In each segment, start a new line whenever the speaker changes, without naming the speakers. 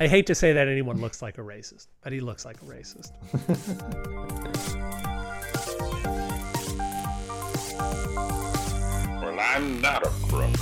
I hate to say that anyone looks like a racist, but he looks like a racist.
Well, I'm not a crook.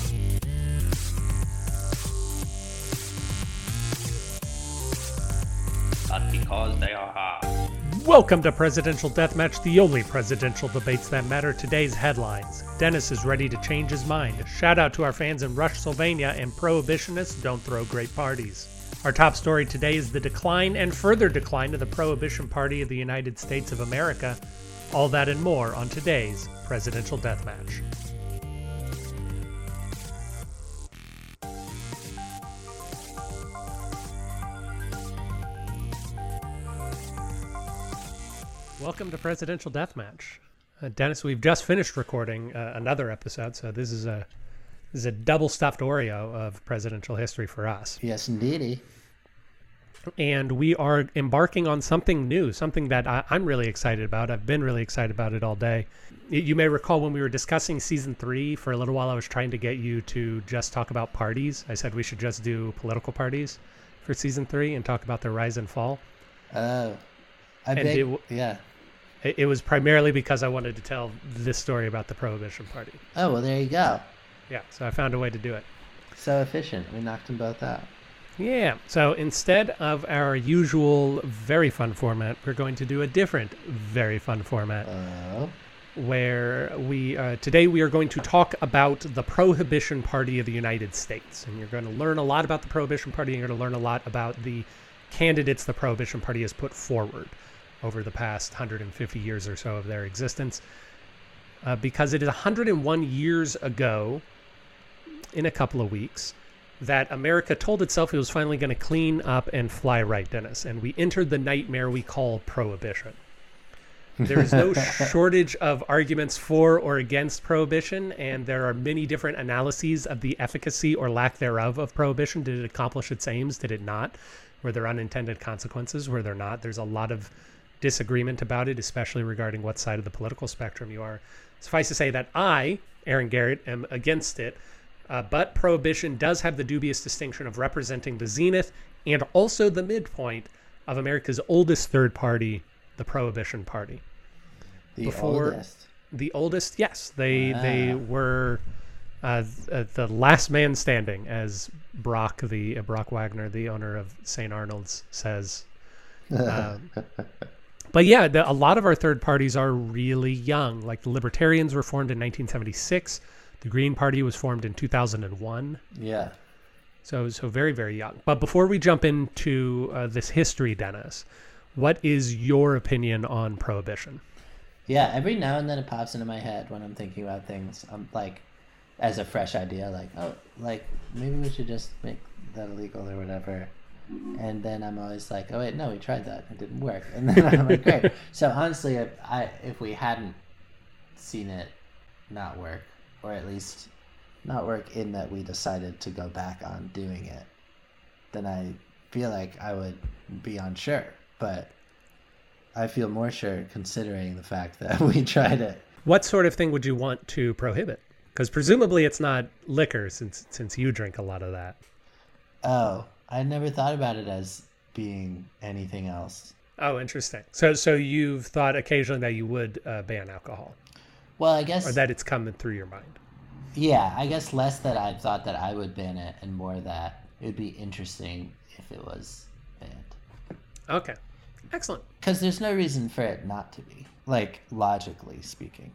but because they are hard.
Welcome to Presidential Deathmatch, the only presidential debates that matter. Today's headlines Dennis is ready to change his mind. Shout out to our fans in Rush, Sylvania, and prohibitionists don't throw great parties. Our top story today is the decline and further decline of the Prohibition Party of the United States of America. All that and more on today's Presidential Deathmatch. Welcome to Presidential Deathmatch. Uh, Dennis, we've just finished recording uh, another episode, so this is a this is a double stuffed Oreo of presidential history for us.
Yes, indeedy.
And we are embarking on something new, something that I, I'm really excited about. I've been really excited about it all day. You may recall when we were discussing season three, for a little while, I was trying to get you to just talk about parties. I said we should just do political parties for season three and talk about their rise and fall.
Oh, I
And
beg,
it
yeah.
It, it was primarily because I wanted to tell this story about the Prohibition Party.
Oh well, there you go.
Yeah, so I found a way to do it.
So efficient. We knocked them both out.
Yeah, so instead of our usual very fun format, we're going to do a different very fun format
Oh,
where we uh, today we are going to talk about the Prohibition Party of the United States, and you're going to learn a lot about the Prohibition Party. And you're going to learn a lot about the candidates the Prohibition Party has put forward over the past 150 years or so of their existence, uh, because it is 101 years ago, in a couple of weeks, that America told itself it was finally going to clean up and fly right, Dennis, and we entered the nightmare we call prohibition. There is no shortage of arguments for or against prohibition, and there are many different analyses of the efficacy or lack thereof of prohibition. Did it accomplish its aims? Did it not? Were there unintended consequences? Were there not? There's a lot of disagreement about it, especially regarding what side of the political spectrum you are. Suffice to say that I, Aaron Garrett, am against it, uh, but prohibition does have the dubious distinction of representing the zenith and also the midpoint of America's oldest third party, the Prohibition Party.
The
Before-
oldest.
the oldest yes. They they
Ah.
were uh, uh, the last man standing as brock the uh, brock wagner the owner of st arnold's says. Um, but yeah the, a lot of our third parties are really young. Like the libertarians were formed in 1976 the green party was formed in 2001
Yeah.
so so very very young but before we jump into uh, this history dennis what is your opinion on prohibition
Yeah. Every now and then it pops into my head when I'm thinking about things. I'm like, as a fresh idea, like, oh, like maybe we should just make that illegal or whatever. And then I'm always like, oh wait, no, we tried that. It didn't work. And then I'm like, great. So honestly, if I if we hadn't seen it not work, or at least not work in that we decided to go back on doing it, then I feel like I would be unsure. But I feel more sure considering the fact that we tried it.
What sort of thing would you want to prohibit? Because presumably it's not liquor, since since you drink a lot of that.
Oh, I never thought about it as being anything else.
Oh, interesting. So so you've thought occasionally that you would uh, ban alcohol,
Well, I guess
or that it's coming through your mind.
yeah, I guess less that I thought that I would ban it, and more that it would be interesting if it was banned.
Okay, excellent.
Because there's no reason for it not to be, like logically speaking.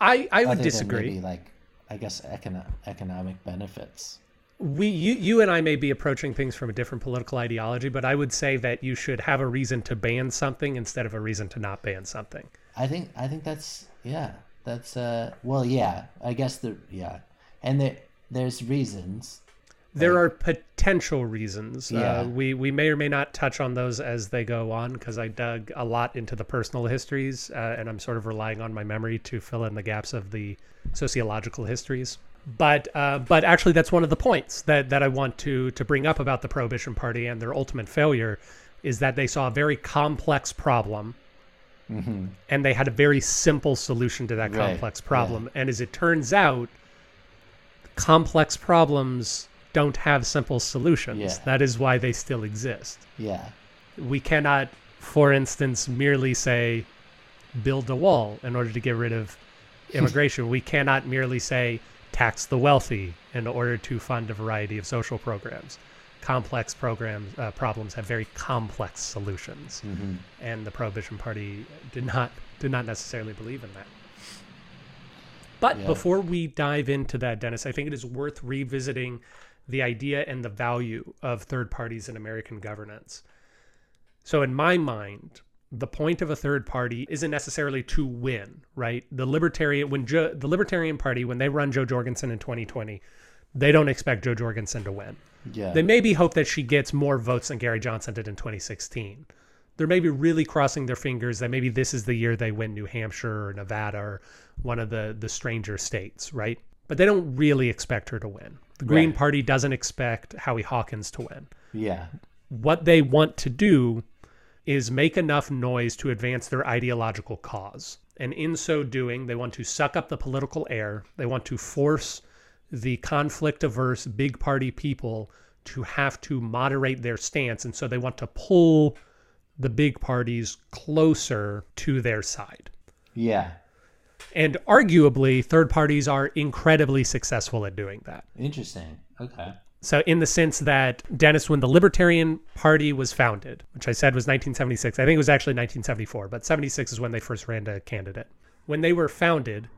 I I would disagree.
maybe, like I guess econo- economic benefits.
we you you and I may be approaching things from a different political ideology, but I would say that you should have a reason to ban something instead of a reason to not ban something.
I think I think that's yeah. That's uh well yeah. I guess the yeah. And there there's reasons.
There are potential reasons.
Yeah.
Uh, we we may or may not touch on those as they go on because I dug a lot into the personal histories, uh, and I'm sort of relying on my memory to fill in the gaps of the sociological histories. But uh, but actually, that's one of the points that that I want to to bring up about the Prohibition Party and their ultimate failure is that they saw a very complex problem. Mm-hmm. And they had a very simple solution to that
Right,
complex problem. And as it turns out, complex problems don't have simple solutions.
Yeah.
That is why they still exist.
Yeah.
We cannot, for instance, merely say, build a wall in order to get rid of immigration. we cannot merely say, tax the wealthy in order to fund a variety of social programs. Complex programs uh, problems have very complex solutions,
hmm
and the Prohibition Party did not did not necessarily believe in that. But
Yeah.
before we dive into that, Dennis, I think it is worth revisiting the idea and the value of third parties in American governance. So, in my mind, the point of a third party isn't necessarily to win, right? The libertarian when jo, the Libertarian Party when they run Jo Jorgensen in 2020, they don't expect Jo Jorgensen to win.
Yeah.
They maybe hope that she gets more votes than Gary Johnson did in 2016. They're maybe really crossing their fingers that maybe this is the year they win New Hampshire or Nevada or one of the the stranger states, right? But they don't really expect her to win. The Green
Right.
Party doesn't expect Howie Hawkins to win.
yeah.
What they want to do is make enough noise to advance their ideological cause. And in so doing, they want to suck up the political air. They want to force the conflict averse big party people to have to moderate their stance. And so they want to pull the big parties closer to their side.
Yeah.
And arguably, third parties are incredibly successful at doing that.
Interesting. Okay.
So, in the sense that Dennis, when the Libertarian Party was founded, which I said was 1976, I think it was actually 1974, but 76 is when they first ran a candidate. When they were founded,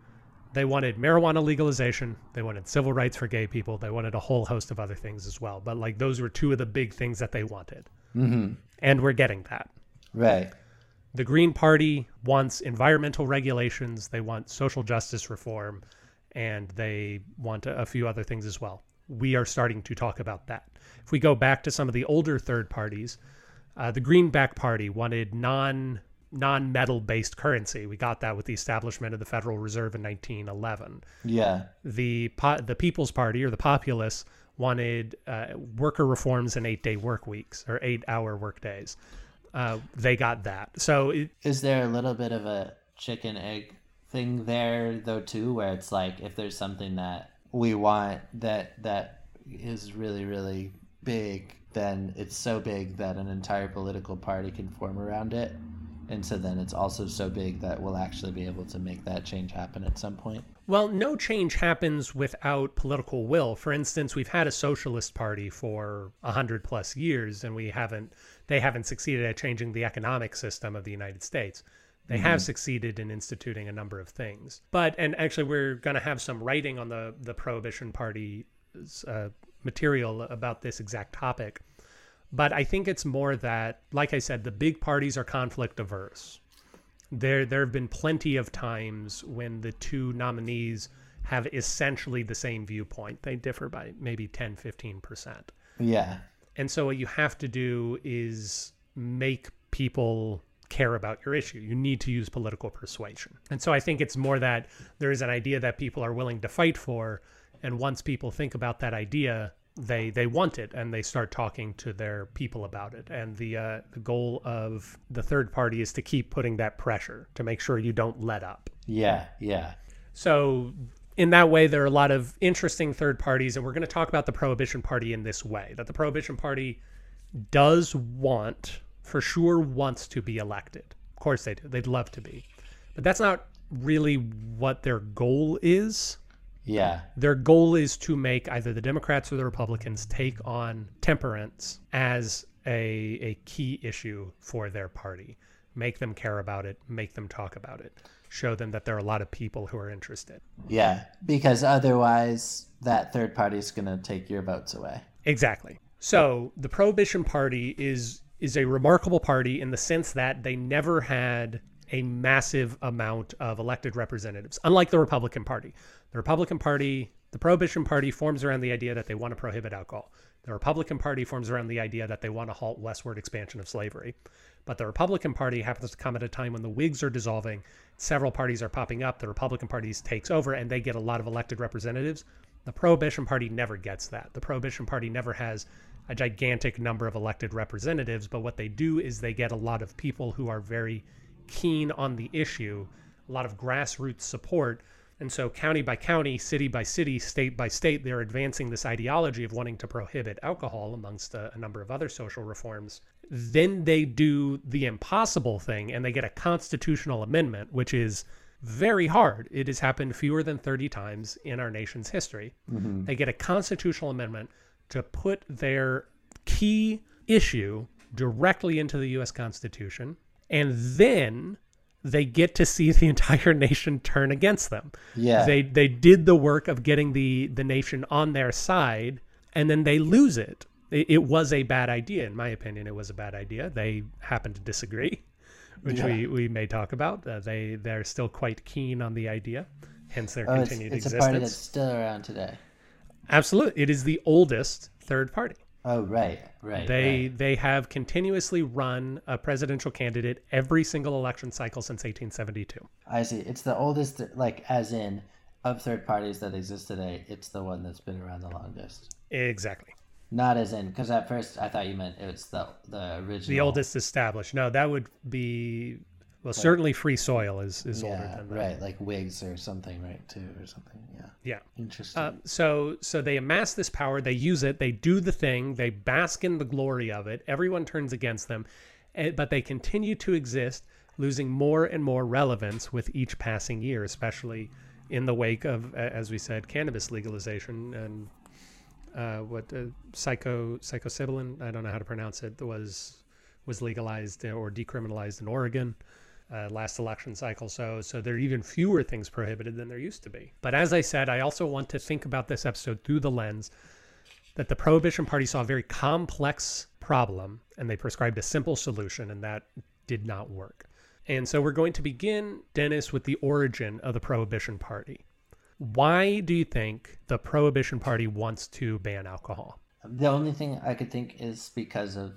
they wanted marijuana legalization, they wanted civil rights for gay people, they wanted a whole host of other things as well. But like those were two of the big things that they wanted.
Mm-hmm.
And we're getting that.
Right.
The Green Party wants environmental regulations, they want social justice reform, and they want a, a few other things as well. We are starting to talk about that. If we go back to some of the older third parties, uh, the Greenback Party wanted non non metal based currency. We got that with the establishment of the Federal Reserve in 1911
Yeah.
the po- the People's Party or the Populists wanted uh, worker reforms and eight day work weeks or eight hour work days. Uh, they got that. So it,
Is there a little bit of a chicken egg thing there though too, where it's like if there's something that we want that that is really really big, then it's so big that an entire political party can form around it, and so then it's also so big that we'll actually be able to make that change happen at some point.
well, no change happens without political will. For instance, we've had a socialist party for a hundred plus years, and we haven't they haven't succeeded at changing the economic system of the United States. They have succeeded in instituting a number of things. But and actually, we're going to have some writing on the the Prohibition Party uh, material about this exact topic. But I think it's more that, like I said, the big parties are conflict averse. There, there have been plenty of times when the two nominees have essentially the same viewpoint. They differ by maybe 10, 15%.
Yeah.
And so what you have to do is make people care about your issue. You need to use political persuasion. And so I think it's more that there is an idea that people are willing to fight for and once people think about that idea, they they want it and they start talking to their people about it. And the uh, the goal of the third party is to keep putting that pressure to make sure you don't let up.
Yeah. Yeah.
So in that way, there are a lot of interesting third parties, and we're going to talk about the Prohibition Party in this way. That the Prohibition Party does want, for sure, wants to be elected. Of course they do. They'd love to be, but that's not really what their goal is.
Yeah.
Their goal is to make either the Democrats or the Republicans take on temperance as a a key issue for their party. Make them care about it. Make them talk about it. Show them that there are a lot of people who are interested.
Yeah. Because otherwise, that third party is gonna take your votes away.
Exactly. So the Prohibition Party is is a remarkable party in the sense that they never had a massive amount of elected representatives, unlike the Republican Party. The Republican Party, the Prohibition Party forms around the idea that they want to prohibit alcohol. The Republican Party forms around the idea that they want to halt westward expansion of slavery. But the Republican Party happens to come at a time when the Whigs are dissolving, several parties are popping up, the Republican Party takes over, and they get a lot of elected representatives. The Prohibition Party never gets that. The Prohibition Party never has a gigantic number of elected representatives, but what they do is they get a lot of people who are very keen on the issue, a lot of grassroots support, And so, county by county, city by city, state by state, they're advancing this ideology of wanting to prohibit alcohol amongst a, a, number of other social reforms. Then they do the impossible thing and they get a constitutional amendment, which is very hard. It has happened fewer than 30 times in our nation's history.
Mm -hmm.
They get a constitutional amendment to put their key issue directly into the U.S. Constitution. And then they get to see the entire nation turn against them.
Yeah.
They they did the work of getting the the nation on their side and then they lose it. It, it was a bad idea in my opinion. It was a bad idea. They happen to disagree, which yeah. we we may talk about. Uh, they they're still quite keen on the idea, hence their
oh,
continued
it's, it's
existence.
a party that's still around today.
Absolutely. It is the oldest third party.
Oh right, right.
They
right.
they have continuously run a presidential candidate every single election cycle since 1872.
I see. It's the oldest, like as in of third parties that exist today. It's the one that's been around the longest.
Exactly.
Not as in because at first I thought you meant it was the the original.
The oldest established. No, that would be well, like, certainly free soil is is
yeah,
older than that.
Right, like Whigs or something, right? Too or something. Yeah.
Yeah.
Interesting. Uh,
so so they amass this power, they use it, they do the thing, they bask in the glory of it. Everyone turns against them, eh, but they continue to exist, losing more and more relevance with each passing year, especially in the wake of, as we said, cannabis legalization and uh, what uh, psycho psilocybin I don't know how to pronounce it was was legalized or decriminalized in Oregon uh, last election cycle. So, so there are even fewer things prohibited than there used to be. But as I said, I also want to think about this episode through the lens that the Prohibition Party saw a very complex problem and they prescribed a simple solution, and that did not work. And so we're going to begin, Dennis, with the origin of the Prohibition Party. Why do you think the Prohibition Party wants to ban alcohol?
The only thing I could think is because of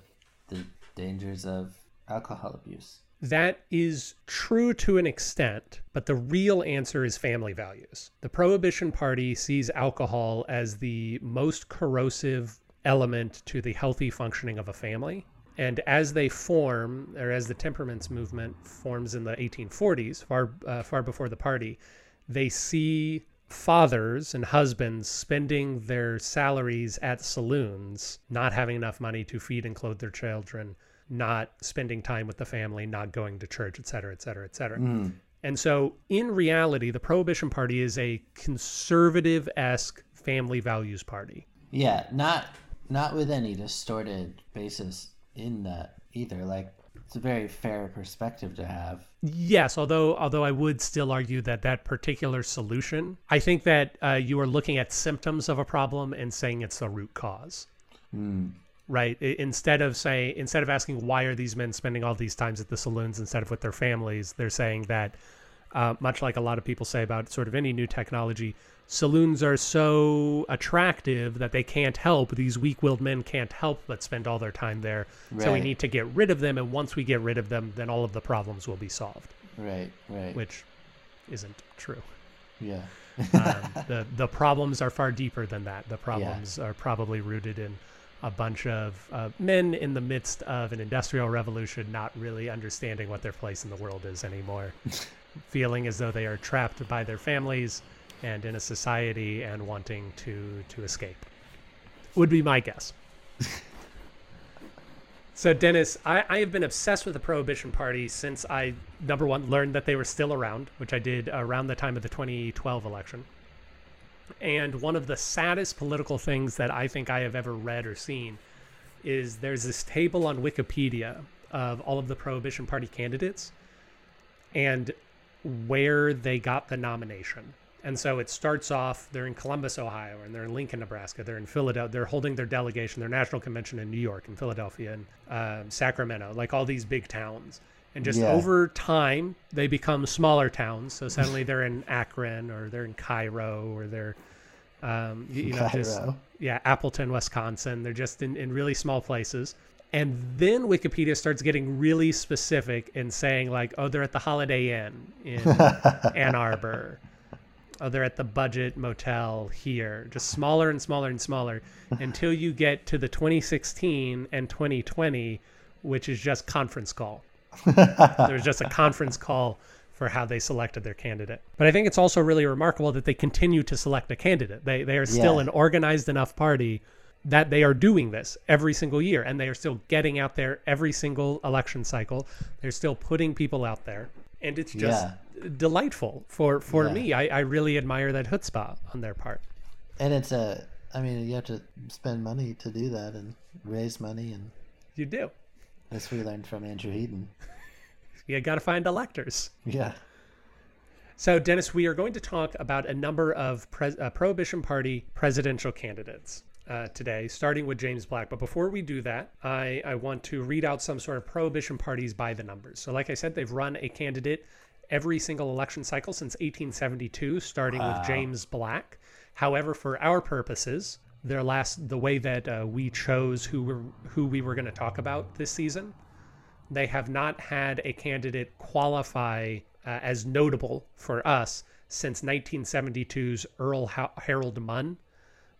the dangers of alcohol abuse.
That is true to an extent, but the real answer is family values. The Prohibition Party sees alcohol as the most corrosive element to the healthy functioning of a family. And as they form, or as the temperance movement forms in the 1840s, far, uh, far before the party, they see fathers and husbands spending their salaries at saloons, not having enough money to feed and clothe their children, not spending time with the family, not going to church, et cetera, et cetera, et cetera. Mm. And so, in reality, the Prohibition Party is a conservative esque family values party.
Yeah, not not with any distorted basis in that either. Like it's a very fair perspective to have.
Yes, although although I would still argue that that particular solution, I think that uh, you are looking at symptoms of a problem and saying it's the root cause.
Mm
right? Instead of saying instead of asking why are these men spending all these times at the saloons instead of with their families? they're saying that uh, much like a lot of people say about sort of any new technology saloons are so attractive that they can't help these weak-willed men can't help but spend all their time there. Right. so we need to get rid of them and once we get rid of them then all of the problems will be solved.
Right right.
Which isn't true.
Yeah.
Um, the the problems are far deeper than that. The problems yeah. are probably rooted in a bunch of uh, men in the midst of an industrial revolution not really understanding what their place in the world is anymore, feeling as though they are trapped by their families and in a society and wanting to to escape. Would be my guess. so Dennis, I, I have been obsessed with the Prohibition Party since I number one learned that they were still around, which I did around the time of the 2012 election. And one of the saddest political things that I think I have ever read or seen is there's this table on Wikipedia of all of the Prohibition Party candidates and where they got the nomination. And so it starts off, they're in Columbus, Ohio, and they're in Lincoln, Nebraska. They're in Philadelphia. They're holding their delegation, their national convention in New York and Philadelphia and um, Sacramento, like all these big towns. And just yeah. over time, they become smaller towns. So suddenly they're in Akron or they're in Cairo or they're, um, you, you know, Cairo. just, yeah, Appleton, Wisconsin. They're just in, in really small places. And then Wikipedia starts getting really specific and saying like, oh, they're at the Holiday Inn in Ann Arbor. Oh, they're at the Budget Motel here. Just smaller and smaller and smaller until you get to the 2016 and 2020, which is just conference call. There's just a conference call for how they selected their candidate. But I think it's also really remarkable that they continue to select a candidate. They they are still
Yeah.
an organized enough party that they are doing this every single year and they are still getting out there every single election cycle. They're still putting people out there. And it's just delightful for for
Yeah.
me. I, I really admire that chutzpah on their part.
And it's a, I mean, you have to spend money to do that and raise money, and
You do.
This we learned from Andrew Heaton.
You got to find electors.
Yeah.
So, Dennis, we are going to talk about a number of uh, Prohibition Party presidential candidates uh, today, starting with James Black. But before we do that, I, I want to read out some sort of Prohibition parties by the numbers. So, like I said, they've run a candidate every single election cycle since 1872, starting with James Black. However, for our purposes, their last the way that uh, we chose who were who we were going to talk about this season they have not had a candidate qualify uh, as notable for us since 1972's Earl ha Harold Munn,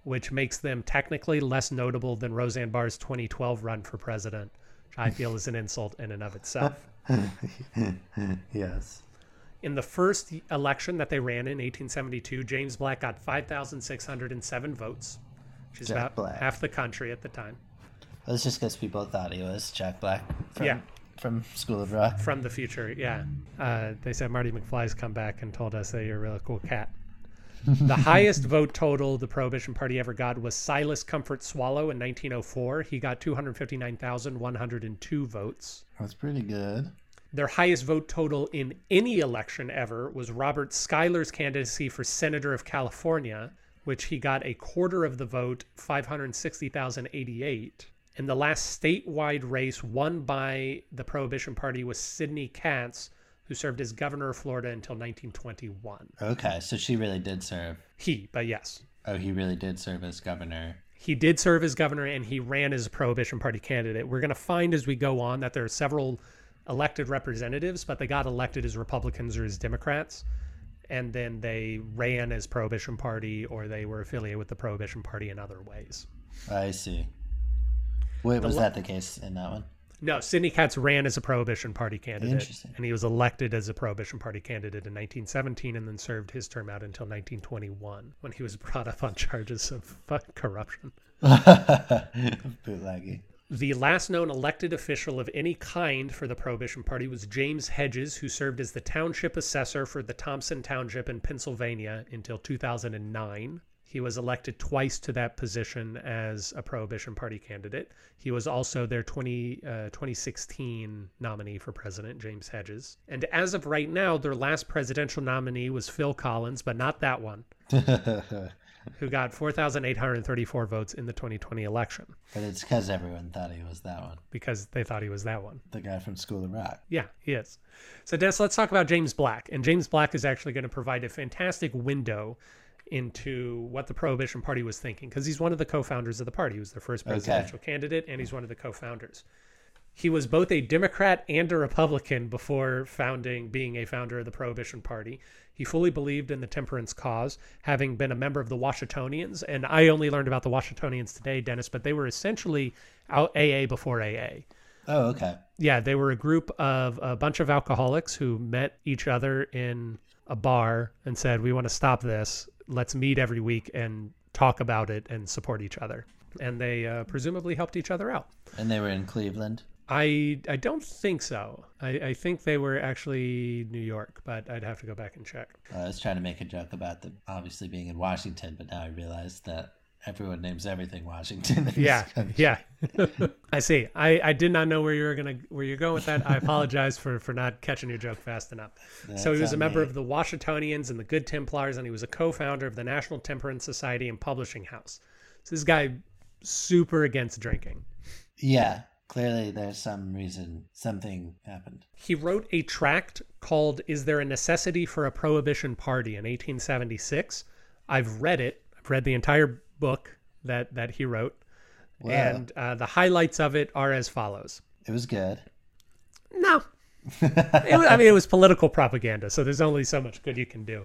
which makes them technically less notable than Roseanne Barr's 2012 run for president, which I feel is an insult in and of itself.
Yes.
In the first election that they ran in 1872, James Black got 5,607 votes, which is
Jack
about
Black.
half the country at the time.
That's just because people thought he was Jack Black from,
Yeah.
from School of Rock.
from the future. Yeah, uh, they said Marty McFly's come back and told us that you're a really cool cat. the highest vote total the Prohibition Party ever got was Silas Comfort Swallow in 1904. He got 259,102 votes.
That's pretty good.
Their highest vote total in any election ever was Robert Shuler's candidacy for Senator of California, which he got a quarter of the vote, 560,088. And the last statewide race won by the Prohibition Party was Sidney Catts, who served as governor of Florida until 1921.
Okay, so she really did serve.
He, but yes,
Oh, he really did serve as governor.
he did serve as governor and he ran as a Prohibition Party candidate. We're going to find as we go on that there are several elected representatives, but they got elected as Republicans or as Democrats. And then they ran as Prohibition Party or they were affiliated with the Prohibition Party in other ways.
I see. Wait, was
la-
that the case in that one?
No, Sidney Catts ran as a Prohibition Party candidate.
Interesting.
And he was elected as a Prohibition Party candidate in 1917 and then served his term out until 1921 when he was brought up on charges of corruption.
Bootleggy.
The last known elected official of any kind for the Prohibition Party was James Hedges, who served as the township assessor for the Thompson Township in Pennsylvania until 2009. He was elected twice to that position as a Prohibition Party candidate. He was also their 20, uh, 2016 nominee for president, James Hedges. And as of right now, their last presidential nominee was Phil Collins, but not that one, who got 4,834 votes in the 2020 election
But it's because everyone thought he was that one.
because they thought he was that one.
The guy from School of Rock.
Yeah, he is. So, Dennis, let's talk about James Black. And James Black is actually going to provide a fantastic window into what the Prohibition Party was thinking because he's one of the co founders of the party. He was their first presidential candidate, and he's one of the co founders. He was both a Democrat and a Republican before founding, being a founder of the Prohibition Party. He fully believed in the temperance cause, having been a member of the Washingtonians. And I only learned about the Washingtonians today, Dennis, but they were essentially out AA before AA.
Oh, okay.
Yeah, they were a group of a bunch of alcoholics who met each other in a bar and said, "We want to stop this. Let's meet every week and talk about it and support each other." And they uh, presumably helped each other out.
And they were in Cleveland.
I I don't think so. I, I think they were actually New York, but I'd have to go back and check.
I was trying to make a joke about them obviously being in Washington, but now I realize that everyone names everything Washington. in
Yeah, yeah. I see. I, I did not know where you were gonna where you're going with that. I apologize for for not catching your joke fast enough. so he was a member
me.
of the Washingtonians and the Good Templars, and he was a co-founder of the National Temperance Society and Publishing House. So this guy super against drinking.
Yeah, clearly there's some reason something happened.
He wrote a tract called "Is There a Necessity for a Prohibition Party" in 1876. I've read it. I've read the entire book that that he wrote, and uh, the highlights of it are as follows.
It was good.
No. Was- I mean, it was political propaganda, so there's only so much good you can do.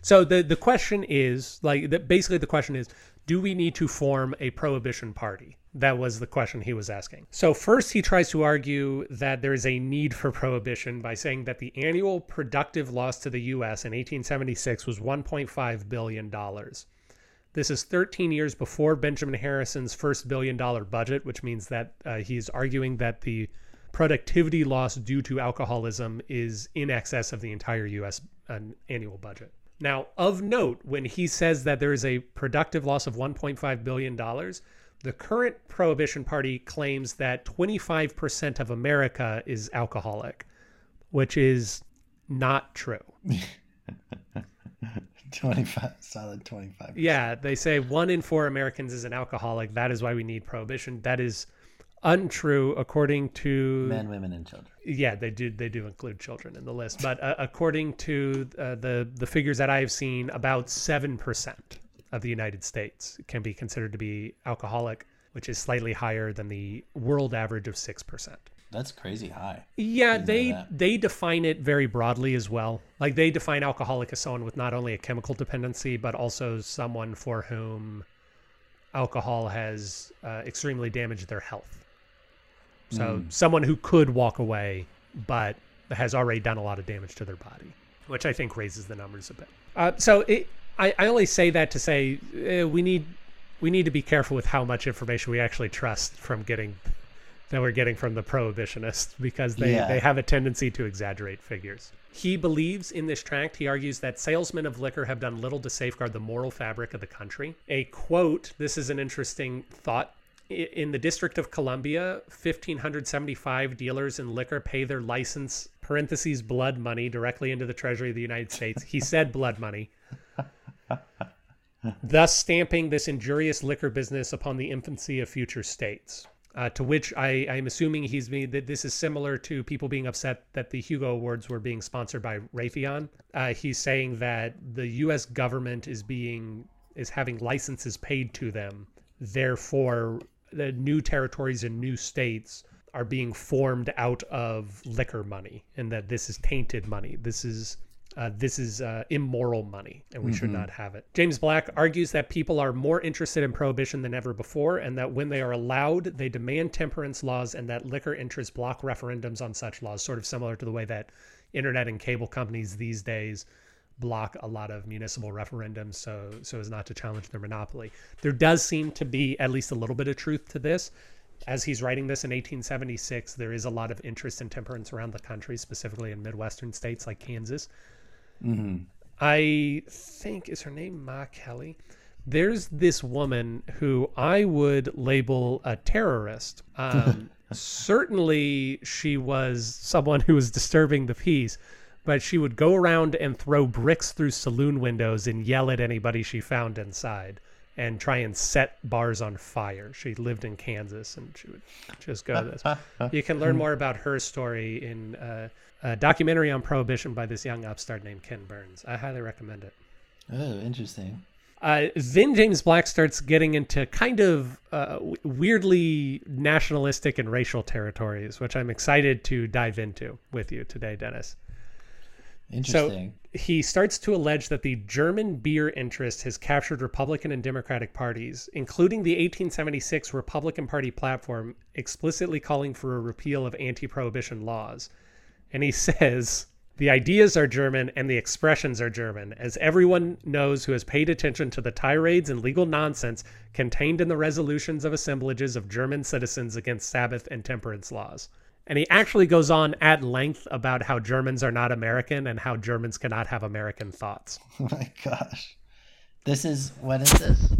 So the the question is like the, basically the question is, do we need to form a prohibition party? That was the question he was asking. So, first, he tries to argue that there is a need for prohibition by saying that the annual productive loss to the U.S. in 1876 was $1.5 billion. This is 13 years before Benjamin Harrison's first billion dollar budget, which means that uh, he's arguing that the productivity loss due to alcoholism is in excess of the entire U.S. Uh, annual budget. Now, of note, when he says that there is a productive loss of $1.5 billion, the current Prohibition Party claims that 25% of America is alcoholic, which is not true.
25, solid 25.
Yeah, they say one in four Americans is an alcoholic. That is why we need prohibition. That is untrue according to
Men, women, and children.
yeah they do they do include children in the list but uh, according to uh, the the figures that i've seen about 7% of the united states can be considered to be alcoholic which is slightly higher than the world average of 6%
That's crazy high.
yeah they they define it very broadly as well. Like they define alcoholic as someone with not only a chemical dependency but also someone for whom alcohol has uh, extremely damaged their health. So someone who could walk away, but has already done a lot of damage to their body, which I think raises the numbers a bit. Uh, so it, I, I only say that to say uh, we need we need to be careful with how much information we actually trust from getting that we're getting from the prohibitionists because they,
Yeah.
they have a tendency to exaggerate figures. He believes in this tract, he argues that salesmen of liquor have done little to safeguard the moral fabric of the country. A quote, this is an interesting thought. In the District of Columbia, 1,575 dealers in liquor pay their license, parentheses, blood money, directly into the Treasury of the United States. He said blood money thus stamping this injurious liquor business upon the infancy of future states. Uh, to which I, I'm assuming he's made that this is similar to people being upset that the Hugo Awards were being sponsored by Raytheon. Uh, he's saying that the U.S. government is being is having licenses paid to them, therefore the new territories and new states are being formed out of liquor money, and that this is tainted money. This is uh, this is uh, immoral money, and we should not have it. James Black argues that people are more interested in prohibition than ever before, and that when they are allowed, they demand temperance laws, and that liquor interests block referendums on such laws, sort of similar to the way that internet and cable companies these days block a lot of municipal referendums so so as not to challenge their monopoly. There does seem to be at least a little bit of truth to this. As he's writing this in 1876, there is a lot of interest in temperance around the country, specifically in Midwestern states like Kansas. I think is her name Ma Kelly. There's this woman who I would label a terrorist. Um, certainly, she was someone who was disturbing the peace, but she would go around and throw bricks through saloon windows and yell at anybody she found inside and try and set bars on fire. She lived in Kansas and she would just go this. You can learn more about her story in uh, a documentary on prohibition by this young upstart named Ken Burns. I highly recommend it.
Oh, interesting.
Uh, then James Black starts getting into kind of uh, weirdly nationalistic and racial territories, which I'm excited to dive into with you today, Dennis.
Interesting.
So he starts to allege that the German beer interest has captured Republican and Democratic parties, including the 1876 Republican Party platform explicitly calling for a repeal of anti prohibition laws. And he says the ideas are German and the expressions are German, as everyone knows who has paid attention to the tirades and legal nonsense contained in the resolutions of assemblages of German citizens against Sabbath and temperance laws. And he actually goes on at length about how Germans are not American and how Germans cannot have American thoughts.
oh my gosh. This is what is this?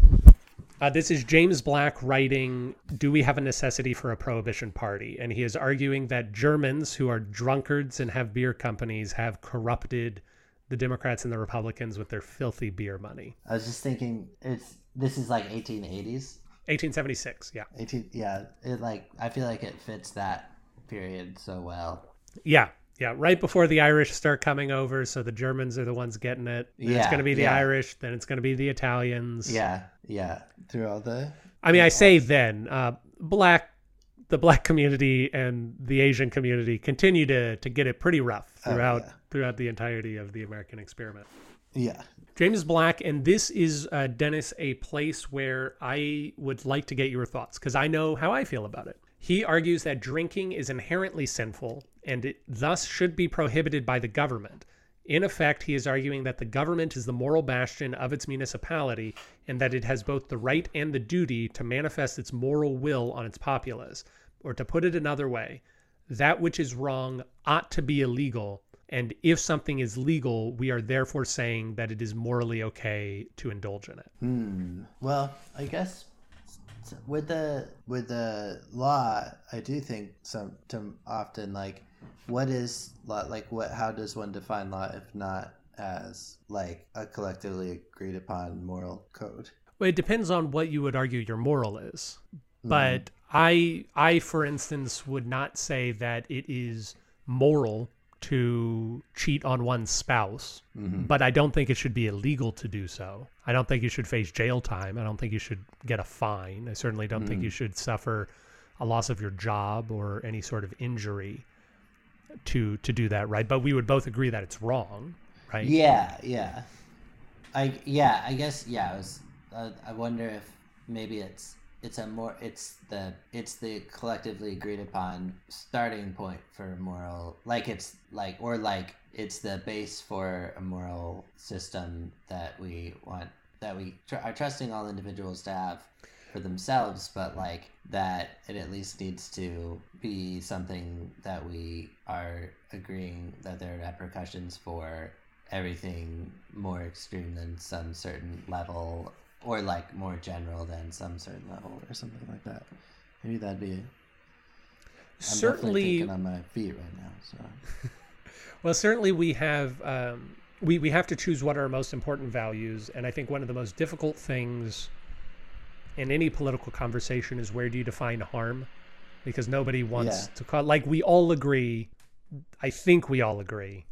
Uh, this is James Black writing Do We Have a Necessity for a Prohibition Party? And he is arguing that Germans who are drunkards and have beer companies have corrupted the Democrats and the Republicans with their filthy beer money.
I was just thinking it's this is like 1880s.
1876, yeah.
18 yeah, it like I feel like it fits that period so well.
Yeah, yeah. Right before the Irish start coming over, so the Germans are the ones getting it. Then it's going to be the
yeah.
Irish, then it's going to be the Italians.
Yeah, yeah. Through all the
I mean, I say then, uh, black, the black community and the Asian community continue to to get it pretty rough throughout
Oh, yeah.
throughout the entirety of the American experiment.
Yeah.
James Black, and this is uh, Dennis a place where I would like to get your thoughts because I know how I feel about it. He argues that drinking is inherently sinful and it thus should be prohibited by the government. In effect, he is arguing that the government is the moral bastion of its municipality and that it has both the right and the duty to manifest its moral will on its populace. Or to put it another way, that which is wrong ought to be illegal and if something is legal, we are therefore saying that it is morally okay to indulge in it.
Hmm. Well, I guess with the with the law, I do think some to often like what is law like what how does one define law if not as like a collectively agreed upon moral code?
Well, it depends on what you would argue your moral is. Mm-hmm. But I I for instance would not say that it is moral to cheat on one's spouse, but I don't think it should be illegal to do so. I don't think you should face jail time. I don't think you should get a fine. I certainly don't think you should suffer a loss of your job or any sort of injury to to do that, right? But we would both agree that it's wrong, right?
Yeah, yeah. I yeah, I guess yeah. I was. Uh, I wonder if maybe it's it's a more it's the it's the collectively agreed upon starting point for moral like it's like or like it's the base for a moral system that we want that we tr- are trusting all individuals to have for themselves but like that it at least needs to be something that we are agreeing that there are repercussions for everything more extreme than some certain level or like more general than some certain level or something like that maybe that'd be I'm
certainly
thinking on my feet right now so
Well, certainly we have um, we we have to choose what are our most important values, and I think one of the most difficult things in any political conversation is where do you define harm, because nobody wants
Yeah.
to call like we all agree. I think we all agree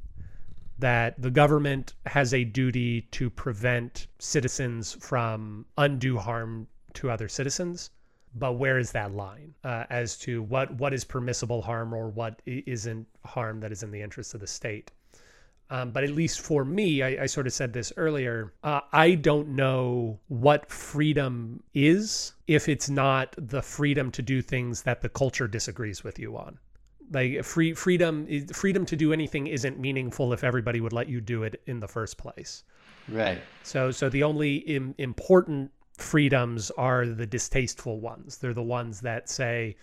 that the government has a duty to prevent citizens from undue harm to other citizens. But where is that line uh, as to what what is permissible harm or what isn't harm that is in the interest of the state? Um, but at least for me I, I sort of said this earlier uh, i don't know what freedom is if it's not the freedom to do things that the culture disagrees with you on like free freedom eh, freedom to do anything isn't meaningful if everybody would let you do it in the first place
right
so, so the only Im important freedoms are the distasteful ones. They're the ones that say,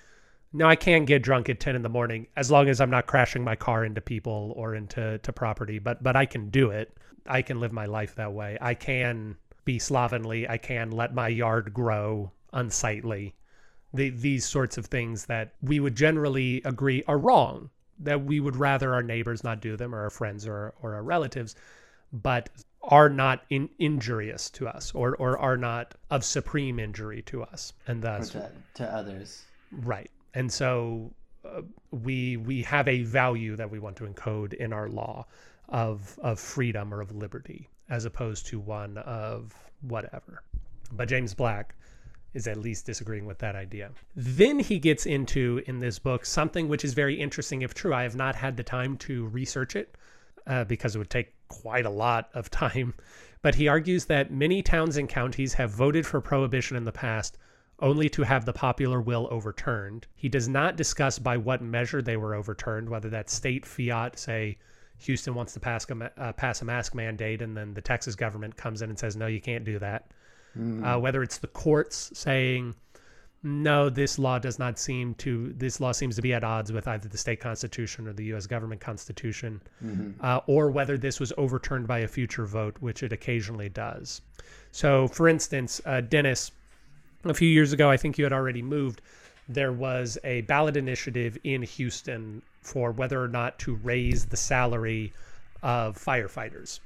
"No, I can get drunk at ten in the morning as long as I'm not crashing my car into people or into to property. But, but I can do it. I can live my life that way. I can be slovenly. I can let my yard grow unsightly. The, these sorts of things that we would generally agree are wrong. That we would rather our neighbors not do them or our friends or or our relatives but are not in, injurious to us or, or are not of supreme injury to us and thus
to, to others
right and so uh, we we have a value that we want to encode in our law of of freedom or of liberty as opposed to one of whatever but James Black is at least disagreeing with that idea. Then he gets into in this book something which is very interesting if true. I have not had the time to research it uh, because it would take quite a lot of time. But he argues that many towns and counties have voted for prohibition in the past only to have the popular will overturned. He does not discuss by what measure they were overturned, whether that's state fiat, say Houston wants to pass a, uh, pass a mask mandate, and then the Texas government comes in and says, no, you can't do that. Uh, whether it's the courts saying, no, this law does not seem to, this law seems to be at odds with either the state constitution or the U.S. government constitution, uh, or whether this was overturned by a future vote, which it occasionally does. So, for instance, uh, Dennis, a few years ago, I think you had already moved, there was a ballot initiative in Houston for whether or not to raise the salary of firefighters.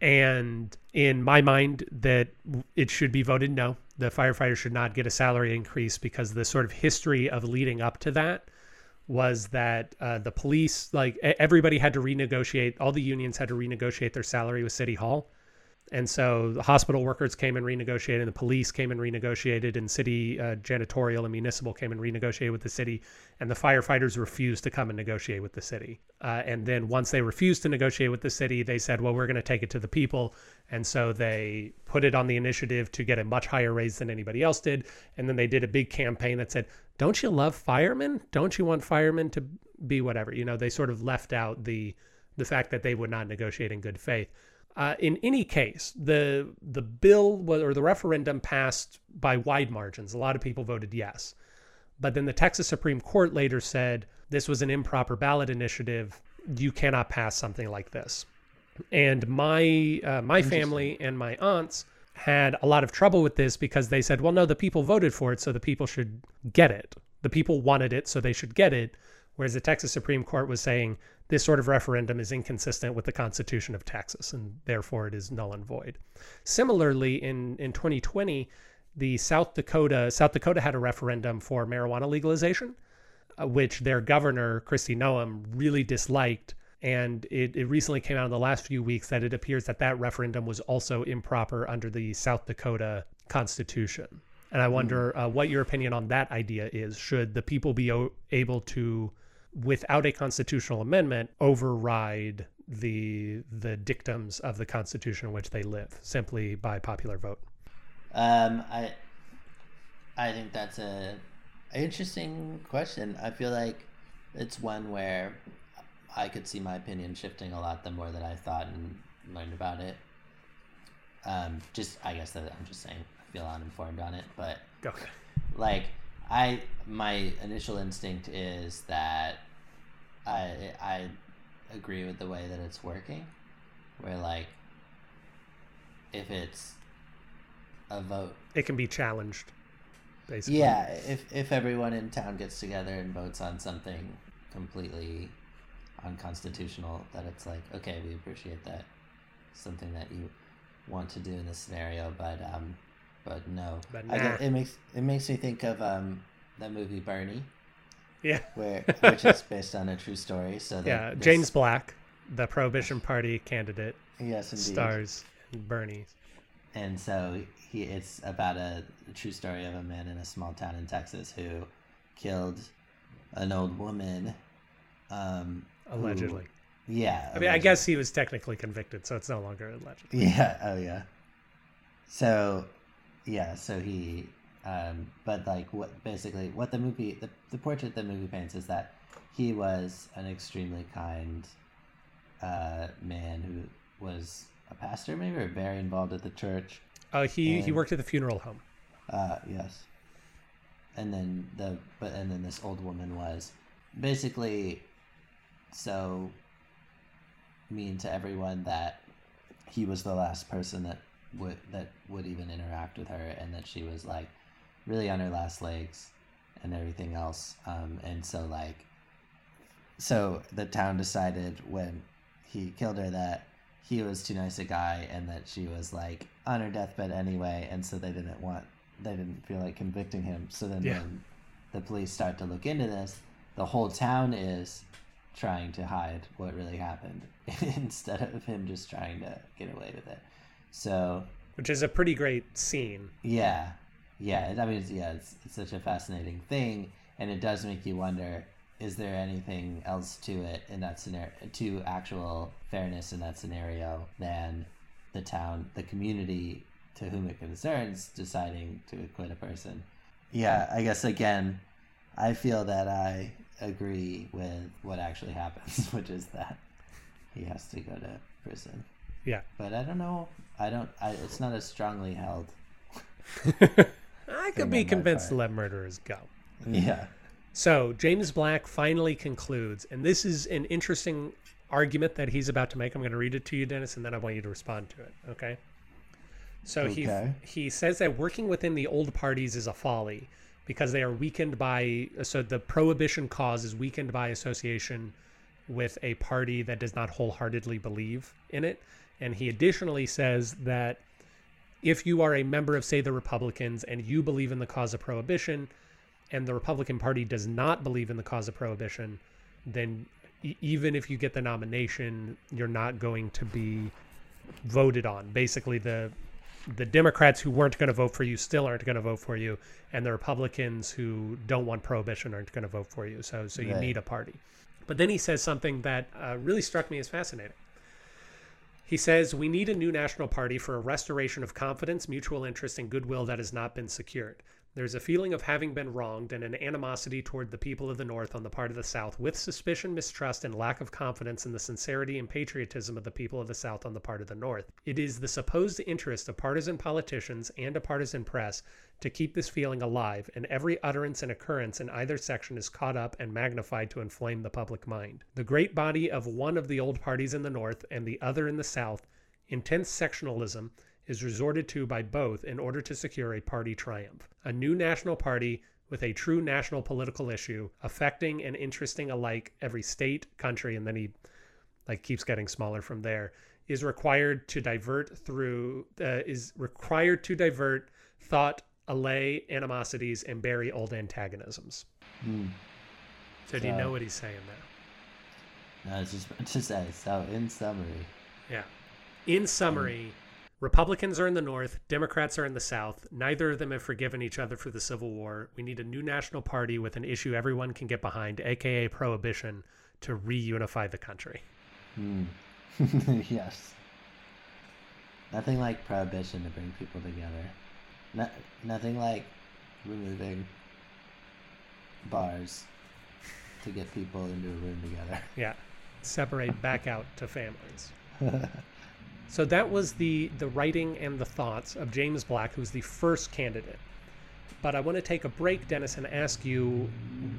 And in my mind, that it should be voted no. The firefighters should not get a salary increase because the sort of history of leading up to that was that uh, the police, like everybody had to renegotiate, all the unions had to renegotiate their salary with City Hall. And so the hospital workers came and renegotiated, and the police came and renegotiated, and city uh, janitorial and municipal came and renegotiated with the city, and the firefighters refused to come and negotiate with the city. Uh, and then once they refused to negotiate with the city, they said, well, we're going to take it to the people. And so they put it on the initiative to get a much higher raise than anybody else did. And then they did a big campaign that said, don't you love firemen? Don't you want firemen to be whatever? You know, they sort of left out the the fact that they would not negotiate in good faith. Uh, in any case, the the bill or the referendum passed by wide margins. A lot of people voted yes, but then the Texas Supreme Court later said this was an improper ballot initiative. You cannot pass something like this. And my uh, my family and my aunts had a lot of trouble with this because they said, well, no, the people voted for it, so the people should get it. The people wanted it, so they should get it. Whereas the Texas Supreme Court was saying this sort of referendum is inconsistent with the Constitution of Texas, and therefore it is null and void. Similarly, in, in 2020, the South Dakota South Dakota had a referendum for marijuana legalization, uh, which their governor Kristi Noem really disliked, and it, it recently came out in the last few weeks that it appears that that referendum was also improper under the South Dakota Constitution. And I wonder uh, what your opinion on that idea is. Should the people be able to without a constitutional amendment override the the dictums of the constitution in which they live simply by popular vote.
Um i i think that's a, interesting question. I feel like it's one where i could see my opinion shifting a lot the more that i thought and learned about it. Um just i guess that i'm just saying i feel uninformed on it but
okay.
like I my initial instinct is that I I agree with the way that it's working, where like if it's a vote,
it can be challenged. Basically.
Yeah, if if everyone in town gets together and votes on something completely unconstitutional, that it's like okay, we appreciate that something that you want to do in this scenario, but um, but no,
but
nah. I get, it makes it makes me think of um that movie Bernie.
Yeah,
where which is based on a true story. So
yeah, this... James Black, the Prohibition Party candidate,
yes, indeed.
stars Bernie.
And so he, it's about a, a true story of a man in a small town in Texas who killed an old woman. Um,
allegedly.
Who, yeah.
I mean. I guess he was technically convicted, so it's no longer allegedly.
Yeah. Oh, yeah. So, yeah. So he um, but like what basically what the movie the, the portrait the movie paints is that he was an extremely kind uh, man who was a pastor maybe or very involved at the church.
Oh, uh, he and, he worked at the funeral home.
Uh, yes. And then the but and then this old woman was basically so mean to everyone that he was the last person that would that would even interact with her and that she was like really on her last legs and everything else. Um, and so like, so the town decided when he killed her that he was too nice a guy and that she was like on her deathbed anyway, and so they didn't want they didn't feel like convicting him. So then yeah. when the police start to look into this, the whole town is trying to hide what really happened instead of him just trying to get away with it. So,
which is a pretty great scene.
Yeah, yeah, I mean, it's, yeah, it's, it's such a fascinating thing, and it does make you wonder: is there anything else to it in that scenario, to actual fairness in that scenario, than the town, the community to whom it concerns, deciding to acquit a person? Yeah, I guess again, I feel that I agree with what actually happens, which is that he has to go to prison.
Yeah,
but I don't know. I don't. I, it's not as strongly held.
I could be convinced to let murderers go.
Yeah.
So James Black finally concludes, and this is an interesting argument that he's about to make. I'm going to read it to you, Dennis, and then I want you to respond to it. Okay. So okay. he he says that working within the old parties is a folly because they are weakened by so the prohibition cause is weakened by association with a party that does not wholeheartedly believe in it. And he additionally says that if you are a member of, say, the Republicans and you believe in the cause of prohibition, and the Republican Party does not believe in the cause of prohibition, then even if you get the nomination, you're not going to be voted on. Basically, the the Democrats who weren't going to vote for you still aren't going to vote for you, and the Republicans who don't want prohibition aren't going to vote for you. So, so you
Right.
need a party. But then he says something that uh, really struck me as fascinating. He says, We need a new national party for a restoration of confidence, mutual interest, and goodwill that has not been secured. There's a feeling of having been wronged and an animosity toward the people of the North on the part of the South, with suspicion, mistrust, and lack of confidence in the sincerity and patriotism of the people of the South on the part of the North. It is the supposed interest of partisan politicians and a partisan press to keep this feeling alive, and every utterance and occurrence in either section is caught up and magnified to inflame the public mind. The great body of one of the old parties in the North and the other in the South, intense sectionalism, is resorted to by both in order to secure a party triumph. A new national party with a true national political issue affecting and interesting alike every state, country, and then he like keeps getting smaller from there is required to divert through uh, is required to divert thought allay animosities and bury old antagonisms
Hmm.
so do you know what he's saying there
No, I was just to say. So, in summary,
Yeah. In summary, Republicans are in the North, Democrats are in the South. Neither of them have forgiven each other for the Civil War. We need a new national party with an issue everyone can get behind, aka prohibition, to reunify the country.
hmm. yes. Nothing like prohibition to bring people together. No, nothing like removing bars to get people into a room together.
Yeah. Separate back out to families. So that was the the writing and the thoughts of James Black, who's the first candidate. But I want to take a break, Dennis, and ask you,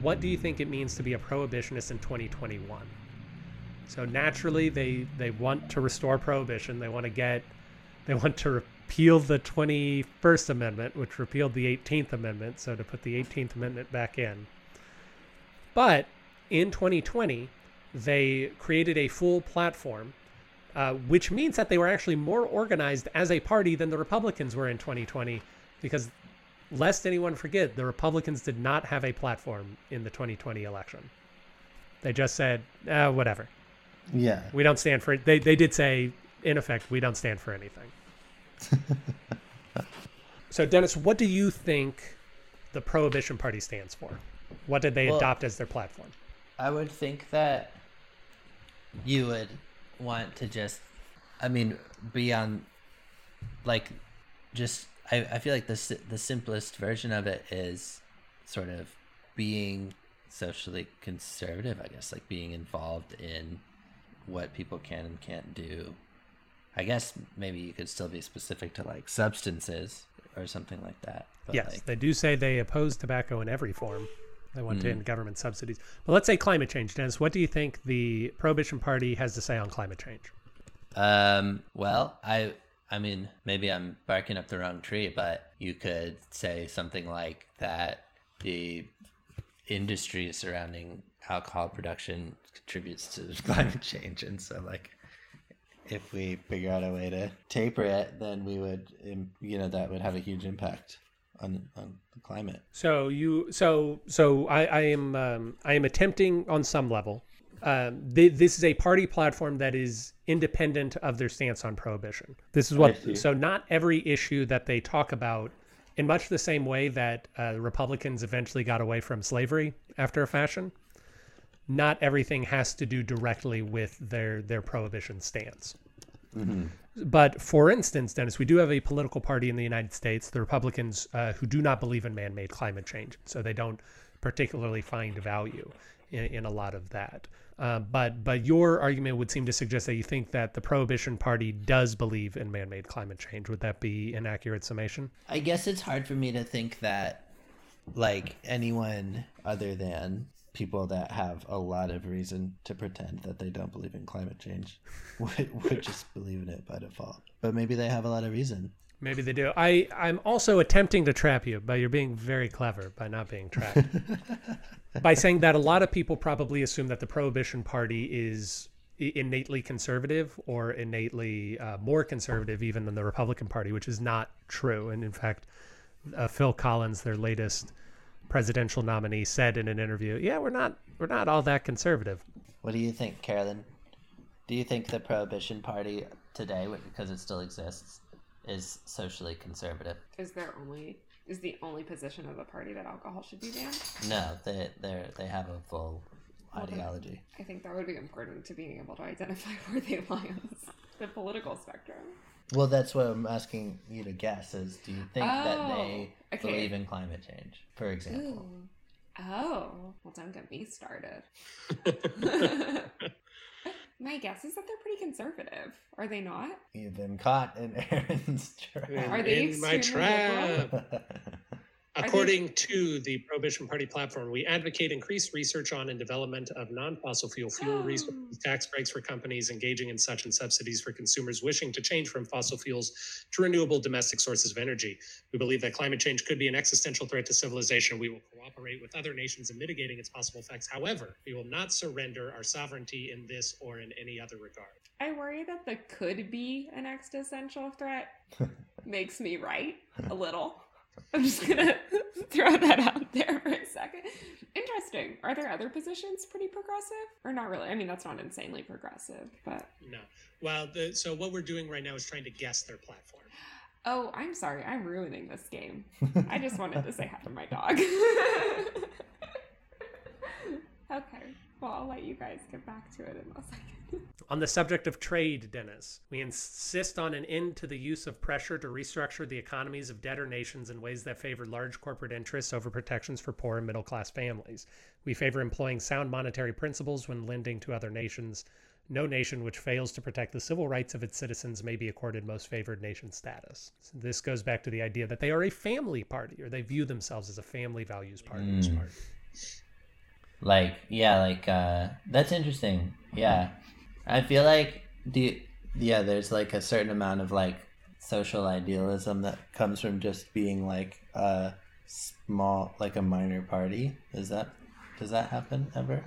what do you think it means to be a prohibitionist in 2021? So naturally, they they want to restore prohibition. They want to get, they want to repeal the 21st Amendment, which repealed the 18th Amendment. So to put the 18th Amendment back in. But in 2020, they created a full platform uh, which means that they were actually more organized as a party than the Republicans were in 2020. Because, lest anyone forget, the Republicans did not have a platform in the 2020 election. They just said, uh, whatever.
Yeah.
We don't stand for it. They, they did say, in effect, we don't stand for anything. so, Dennis, what do you think the Prohibition Party stands for? What did they
Well-
adopt as their platform?
I would think that you would want to just, I mean, be on, like, just. I, I feel like the the simplest version of it is sort of being socially conservative. I guess like being involved in what people can and can't do. I guess maybe you could still be specific to like substances or something like that.
Yes,
like,
they do say they oppose tobacco in every form. They want to end government subsidies. But let's say climate change, Dennis. What do you think the Prohibition Party has to say on climate change?
Um, well, I I mean, maybe I'm barking up the wrong tree, but you could say something like that the industry surrounding alcohol production contributes to climate change and so like if we figure out a way to taper it, then we would, um, you know, that would have a huge impact on on the climate.
So you, so so I, I am um, I am attempting on some level. Um, th this is a party platform that is independent of their stance on prohibition. This is what. So not every issue that they talk about, in much the same way that uh, Republicans eventually got away from slavery after a fashion. Not everything has to do directly with their their prohibition stance. But for instance, Dennis, we do have a political party in the United States, the Republicans, uh, who do not believe in man made climate change. So they don't particularly find value in, in a lot of that. Uh, but but your argument would seem to suggest that you think that the Prohibition Party does believe in man made climate change. Would that be an accurate summation?
I guess it's hard for me to think that like anyone other than people that have a lot of reason to pretend that they don't believe in climate change would, would just believe in it by default. But maybe they have a lot of reason.
Maybe they do. I, I'm also attempting to trap you, but you're being very clever by not being trapped. by saying that a lot of people probably assume that the Prohibition Party is innately conservative or innately uh, more conservative even than the Republican Party, which is not true. And in fact, uh, Phil Collins, their latest presidential nominee, said in an interview, "Yeah, we're not we're not all that conservative."
What do you think, Carolyn? Do you think the Prohibition Party today because it still exists is socially conservative.
Is there only is the only position of the party that alcohol should be banned?
No, they they they have a full
Well, then-
ideology.
I think that would be important to being able to identify where they lie on the political spectrum.
Well, that's what I'm asking you to guess. Is do you think that
Oh,
they
okay.
believe in climate change, for example?
Ooh. Oh, well, don't get me started. My guess is that they're pretty conservative. Are they not?
You've been caught in Aaron's trap.
Are they
in my trap? According to the Prohibition Party platform, we advocate increased research on and development of non-fossil fuel fuel oh. resources, tax breaks for companies engaging in such and subsidies for consumers wishing to change from fossil fuels to renewable domestic sources of energy. We believe that climate change could be an existential threat to civilization. We will cooperate with other nations in mitigating its possible effects. However, we will not surrender our sovereignty in this or in any other regard.
I worry that the could be an existential threat makes me right a little. I'm just gonna throw that out there for a second. Interesting. Are there other positions pretty progressive? Or not really? I mean, that's not insanely progressive, but.
No. Well, the, so what we're doing right now is trying to guess their platform.
Oh, I'm sorry. I'm ruining this game. I just wanted to say hi to my dog. okay. Well, I'll let you guys get back to it in a second.
On the subject of trade, Dennis, we insist on an end to the use of pressure to restructure the economies of debtor nations in ways that favor large corporate interests over protections for poor and middle class families. We favor employing sound monetary principles when lending to other nations. No nation which fails to protect the civil rights of its citizens may be accorded most favored nation status. So this goes back to the idea that they are a family party, or they view themselves as a family values party.
Mm.
party.
like yeah like uh that's interesting yeah i feel like the yeah there's like a certain amount of like social idealism that comes from just being like a small like a minor party. Is that does that happen ever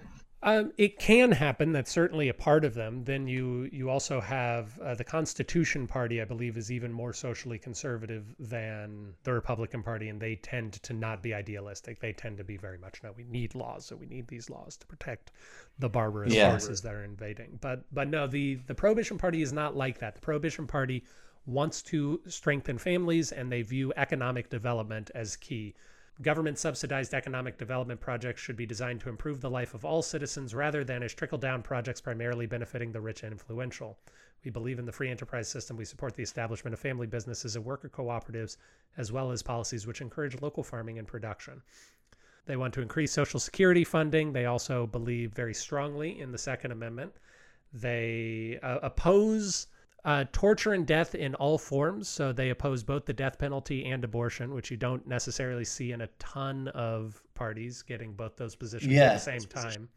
Um, it can happen. That's certainly a part of them. Then you you also have uh, the Constitution Party. I believe is even more socially conservative than the Republican Party, and they tend to not be idealistic. They tend to be very much no. We need laws, so we need these laws to protect the barbarous
Yeah.
forces that are invading. But but no, the the Prohibition Party is not like that. The Prohibition Party wants to strengthen families, and they view economic development as key. Government subsidized economic development projects should be designed to improve the life of all citizens rather than as trickle down projects primarily benefiting the rich and influential. We believe in the free enterprise system. We support the establishment of family businesses and worker cooperatives, as well as policies which encourage local farming and production. They want to increase Social Security funding. They also believe very strongly in the Second Amendment. They uh, oppose uh, torture and death in all forms. So they oppose both the death penalty and abortion, which you don't necessarily see in a ton of parties getting both those positions at the same time.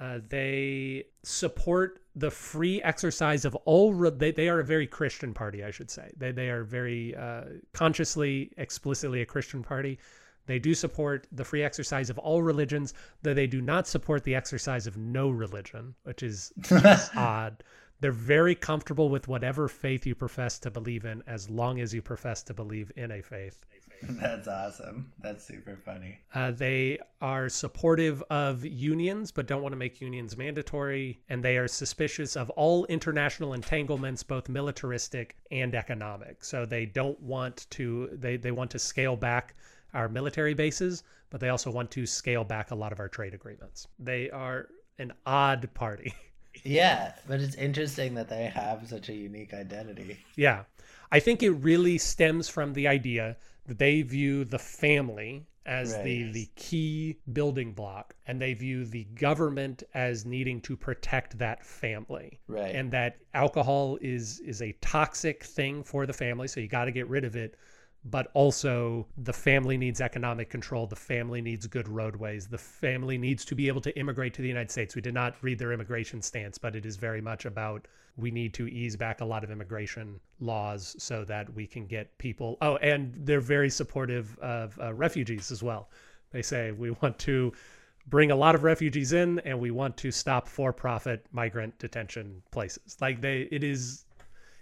Uh, they support the free exercise of all. Re- they, they are a very Christian party, I should say. They, they are very uh, consciously, explicitly a Christian party. They do support the free exercise of all religions, though they do not support the exercise of no religion, which is odd. They're very comfortable with whatever faith you profess to believe in, as long as you profess to believe in a faith.
that's awesome that's super funny
Uh, they are supportive of unions, but don't want to make unions mandatory. And they are suspicious of all international entanglements, both militaristic and economic. So they don't want to, they, they want to scale back our military bases, but they also want to scale back a lot of our trade agreements. They are an odd party.
yeah but it's interesting that they have such a unique identity
Yeah. I think it really stems from the idea that they view the family as the the key building block and they view the government as needing to protect that family.
Right.
And that alcohol is is a toxic thing for the family, so you got to get rid of it. But also, the family needs economic control. The family needs good roadways. The family needs to be able to immigrate to the United States. We did not read their immigration stance, but it is very much about we need to ease back a lot of immigration laws so that we can get people. Oh, and they're very supportive of uh, refugees as well. They say we want to bring a lot of refugees in and we want to stop for-profit migrant detention places. Like they it is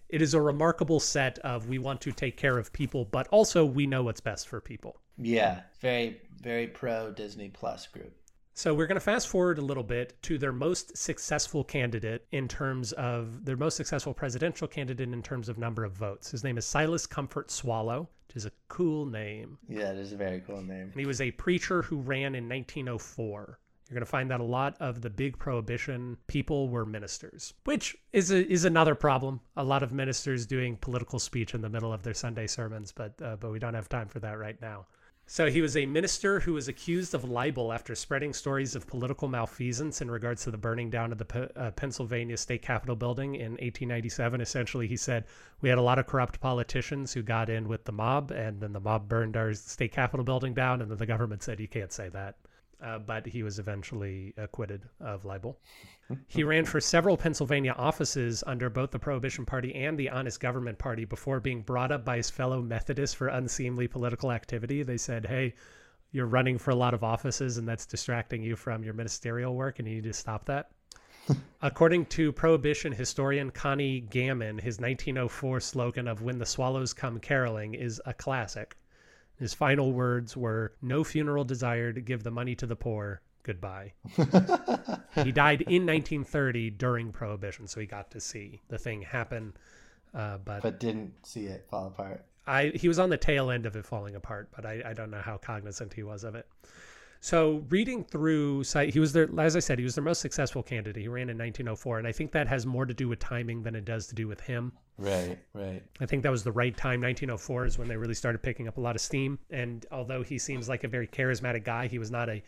it is a remarkable set of we want to take care of people, but also we know what's best for people.
yeah very very pro disney plus group
So we're going to fast forward a little bit to their most successful candidate in terms of their most successful presidential candidate in terms of number of votes. His name is Silas Comfort Swallow, which is a cool name.
Yeah, it is a very cool name.
And he was a preacher who ran in 1904. You're going to find that a lot of the big prohibition people were ministers, which is a, is another problem. A lot of ministers doing political speech in the middle of their Sunday sermons, but uh, but we don't have time for that right now. So he was a minister who was accused of libel after spreading stories of political malfeasance in regards to the burning down of the P uh, Pennsylvania State Capitol building in 1897. Essentially, he said we had a lot of corrupt politicians who got in with the mob, and then the mob burned our state capitol building down, and then the government said you can't say that. Uh, but he was eventually acquitted of libel. he ran for several Pennsylvania offices under both the Prohibition Party and the Honest Government Party before being brought up by his fellow Methodists for unseemly political activity. They said, hey, you're running for a lot of offices and that's distracting you from your ministerial work and you need to stop that. According to Prohibition historian Connie Gammon, his 1904 slogan of When the Swallows Come Caroling is a classic. His final words were, No funeral desired, give the money to the poor, goodbye. he died in 1930 during Prohibition, so he got to see the thing happen. Uh, but
but didn't see it fall apart.
I he was on the tail end of it falling apart, but I, I don't know how cognizant he was of it. So reading through, he was there, as I said, he was their most successful candidate. He ran in 1904, and I think that has more to do with timing than it does to do with him.
Right, right.
I think that was the right time. 1904 is when they really started picking up a lot of steam. And although he seems like a very charismatic guy, he was not a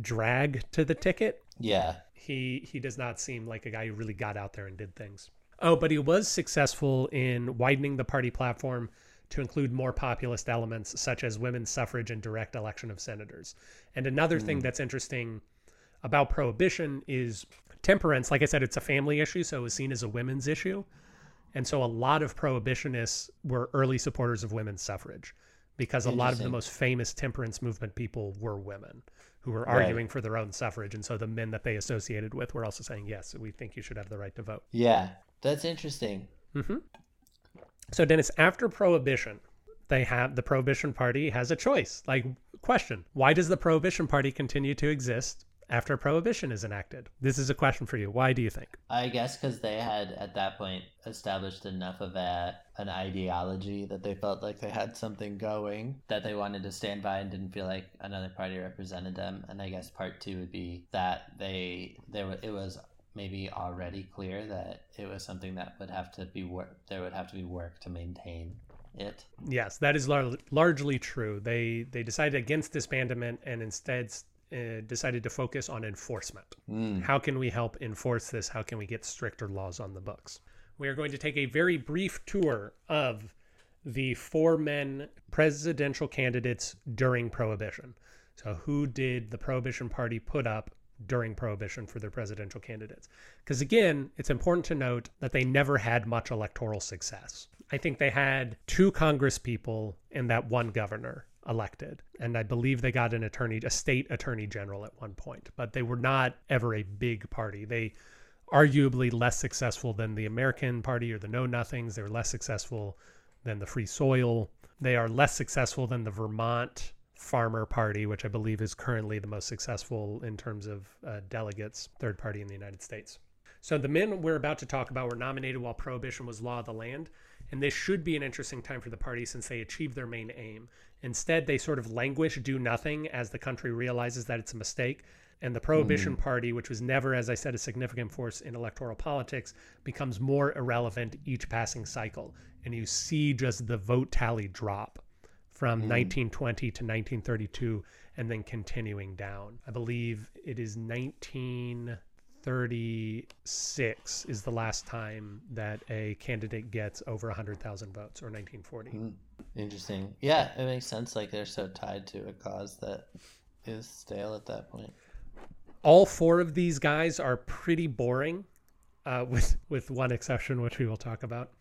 drag to the ticket.
Yeah.
He he does not seem like a guy who really got out there and did things. Oh, but he was successful in widening the party platform to include more populist elements such as women's suffrage and direct election of senators. And another mm. thing that's interesting about prohibition is temperance. Like I said, it's a family issue, so it was seen as a women's issue. And so a lot of prohibitionists were early supporters of women's suffrage because a lot of the most famous temperance movement people were women who were arguing right. for their own suffrage. And so the men that they associated with were also saying, yes, we think you should have the right to vote.
Yeah, that's interesting.
Mm -hmm. So Dennis, after prohibition, they have the prohibition party has a choice. Like question, why does the prohibition party continue to exist after prohibition is enacted? This is a question for you. Why do you think?
I guess because they had at that point established enough of a an ideology that they felt like they had something going that they wanted to stand by and didn't feel like another party represented them. And I guess part two would be that they there it was maybe already clear that it was something that would have to be work there would have to be work to maintain it.
Yes, that is lar largely true. They they decided against disbandment and instead uh, decided to focus on enforcement. Mm. How can we help enforce this? How can we get stricter laws on the books? We are going to take a very brief tour of the four men presidential candidates during Prohibition. So, who did the Prohibition Party put up during Prohibition for their presidential candidates. Because again, it's important to note that they never had much electoral success. I think they had two Congress people and that one governor elected. And I believe they got an attorney, a state attorney general at one point, but they were not ever a big party. They arguably less successful than the American Party or the Know Nothings. They were less successful than the Free Soil. They are less successful than the Vermont Farmer Party, which I believe is currently the most successful in terms of uh, delegates, third party in the United States. So the men we're about to talk about were nominated while prohibition was law of the land, and this should be an interesting time for the party since they achieved their main aim. Instead, they sort of languish, do nothing as the country realizes that it's a mistake, and the Prohibition mm. Party, which was never, as I said, a significant force in electoral politics, becomes more irrelevant each passing cycle. And you see just the vote tally drop from mm. 1920 to 1932 and then continuing down. I believe it is 1936 is the last time that a candidate gets over 100,000 votes or 1940. Mm.
Interesting. Yeah, it makes sense like they're so tied to a cause that is stale at that point.
All four of these guys are pretty boring uh, with with one exception which we will talk about.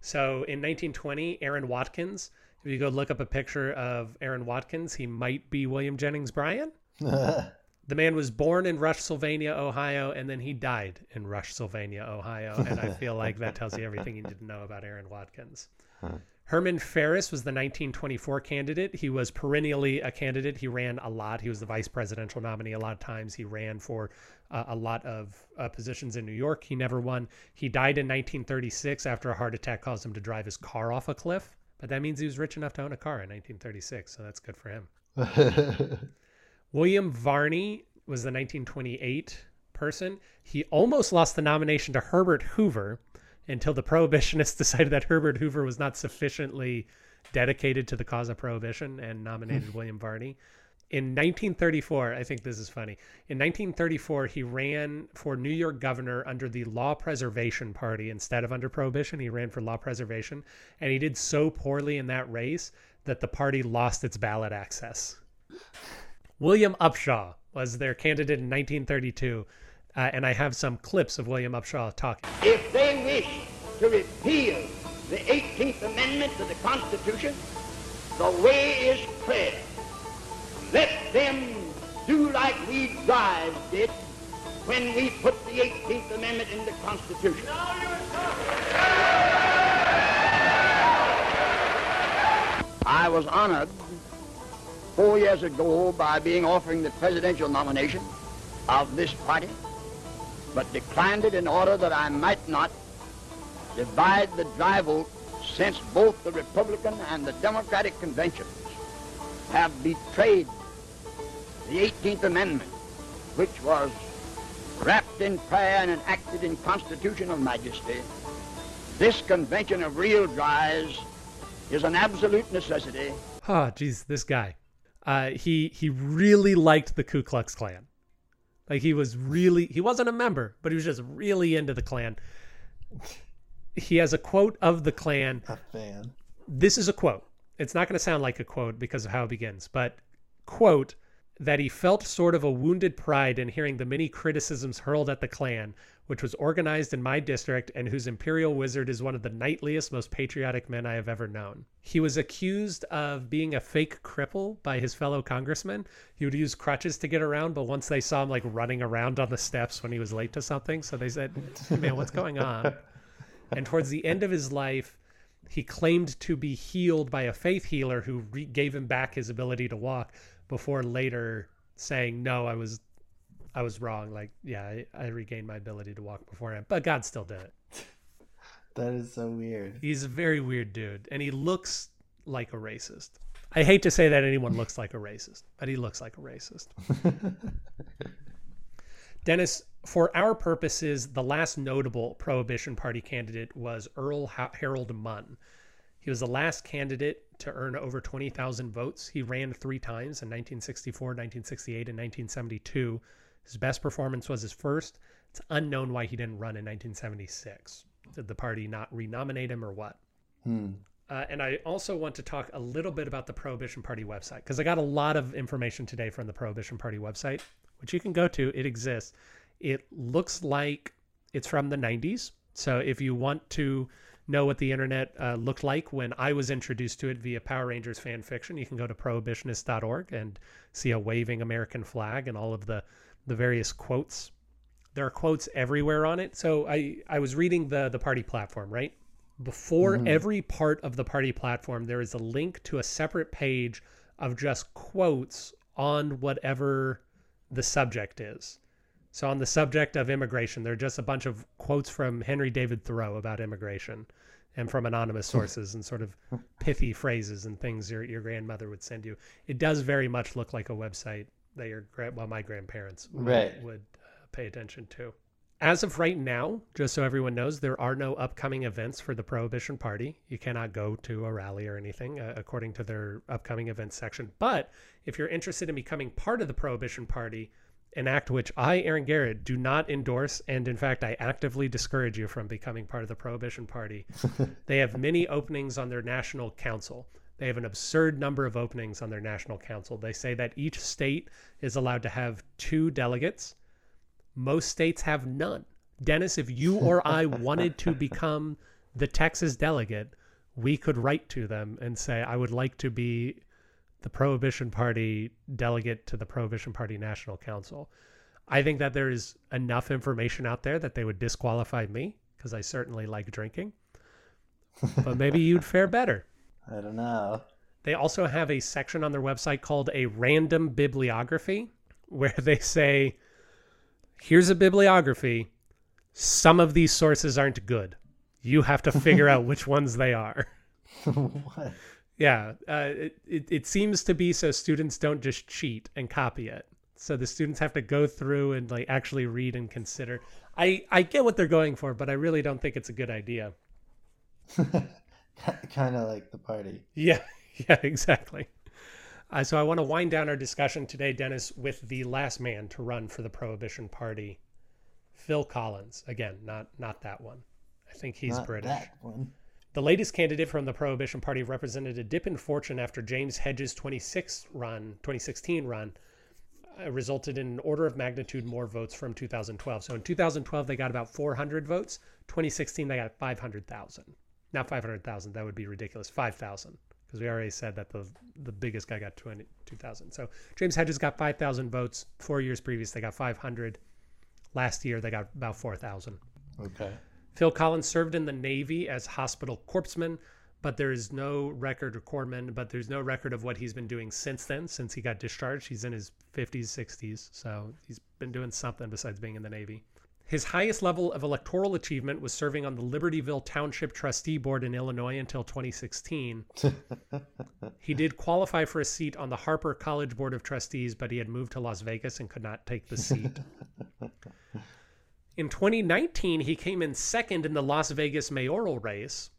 So in 1920, Aaron Watkins if you go look up a picture of Aaron Watkins, he might be William Jennings Bryan. The man was born in Rushsylvania, Ohio, and then he died in Rushsylvania, Ohio. And I feel like that tells you everything you need to know about Aaron Watkins. Herman Faris was the 1924 candidate. He was perennially a candidate. He ran a lot. He was the vice presidential nominee a lot of times. He ran for uh, a lot of uh, positions in New York. He never won. He died in 1936 after a heart attack caused him to drive his car off a cliff. But that means he was rich enough to own a car in 1936. So that's good for him. William Varney was the 1928 person. He almost lost the nomination to Herbert Hoover until the prohibitionists decided that Herbert Hoover was not sufficiently dedicated to the cause of prohibition and nominated William Varney. In 1934, I think this is funny. In 1934, he ran for New York governor under the Law Preservation Party instead of under Prohibition. He ran for Law Preservation, and he did so poorly in that race that the party lost its ballot access. William Upshaw was their candidate in 1932, uh, and I have some clips of William Upshaw talking.
If they wish to repeal the 18th Amendment to the Constitution, the way is clear. Let them do like we did when we put the 18th Amendment in the Constitution. I was honored four years ago by being offering the presidential nomination of this party, but declined it in order that I might not divide the dry vote since both the Republican and the Democratic conventions have betrayed the 18th Amendment, which was wrapped in prayer and enacted in constitutional majesty. This convention of real dries is an absolute necessity.
Oh, geez, this guy. Uh, he he really liked the Ku Klux Klan. Like he was really he wasn't a member, but he was just really into the Klan. He has a quote of the Klan.
A fan.
This is a quote. It's not going to sound like a quote because of how it begins, but quote that he felt sort of a wounded pride in hearing the many criticisms hurled at the Klan, which was organized in my district and whose imperial wizard is one of the knightliest, most patriotic men I have ever known. He was accused of being a fake cripple by his fellow congressmen. He would use crutches to get around, but once they saw him like running around on the steps when he was late to something, so they said, "Man, what's going on?" and towards the end of his life, he claimed to be healed by a faith healer who gave him back his ability to walk before later saying, "No, I was I was wrong. Like, yeah, I, I regained my ability to walk beforehand, but God still did it.
That is so weird.
He's a very weird dude, and he looks like a racist. I hate to say that anyone looks like a racist, but he looks like a racist. Dennis, for our purposes, the last notable Prohibition Party candidate was Earl ha Harold Munn. He was the last candidate to earn over 20,000 votes. He ran three times in 1964, 1968, and 1972. His best performance was his first. It's unknown why he didn't run in 1976. Did the party not renominate him or what?
Hmm.
Uh, and I also want to talk a little bit about the Prohibition Party website because I got a lot of information today from the Prohibition Party website, which you can go to. It exists. It looks like it's from the 90s. So if you want to know what the internet uh, looked like when I was introduced to it via Power Rangers fan fiction, you can go to prohibitionist.org and see a waving American flag and all of the the various quotes. There are quotes everywhere on it. So I I was reading the the party platform, right? Before every part of the party platform, there is a link to a separate page of just quotes on whatever the subject is. So on the subject of immigration, there are just a bunch of quotes from Henry David Thoreau about immigration and from anonymous sources and sort of pithy phrases and things your, your grandmother would send you. It does very much look like a website that your grand, well, my grandparents would,
Right.
would uh, pay attention to. As of right now, just so everyone knows, there are no upcoming events for the Prohibition Party. You cannot go to a rally or anything uh, according to their upcoming events section. But if you're interested in becoming part of the Prohibition Party, an act which I, Aaron Garrett, do not endorse, and in fact, I actively discourage you from becoming part of the Prohibition Party. they have many openings on their national council. They have an absurd number of openings on their national council. They say that each state is allowed to have two delegates. Most states have none. Dennis, if you or I wanted to become the Texas delegate, we could write to them and say, I would like to be the Prohibition Party delegate to the Prohibition Party National Council. I think that there is enough information out there that they would disqualify me because I certainly like drinking. But maybe you'd fare better.
I don't know.
They also have a section on their website called a random bibliography where they say, here's a bibliography. Some of these sources aren't good. You have to figure out which ones they are.
what?
Yeah, uh, it, it, it seems to be so students don't just cheat and copy it. So the students have to go through and like actually read and consider. I, I get what they're going for, but I really don't think it's a good idea.
kind of like the party.
Yeah, yeah, exactly. Uh, so I want to wind down our discussion today, Dennis, with the last man to run for the Prohibition Party, Phil Collins. Again, not not that one. I think he's
Not
British.
That one.
The latest candidate from the Prohibition Party represented a dip in fortune after James Hedges' 26 run, 2016 run, uh, resulted in an order of magnitude more votes from 2012. So in 2012 they got about 400 votes. 2016 they got 500,000. Not 500,000. That would be ridiculous. 5,000 because we already said that the the biggest guy got 20, 2,000. So James Hedges got 5,000 votes. Four years previous they got 500. Last year they got about 4,000.
Okay.
Phil Collins served in the Navy as hospital corpsman, but there is no record, or corpsman, but there's no record of what he's been doing since then, since he got discharged. He's in his 50s, 60s, so he's been doing something besides being in the Navy. His highest level of electoral achievement was serving on the Libertyville Township Trustee Board in Illinois until 2016. he did qualify for a seat on the Harper College Board of Trustees, but he had moved to Las Vegas and could not take the seat. In 2019, he came in second in the Las Vegas mayoral race,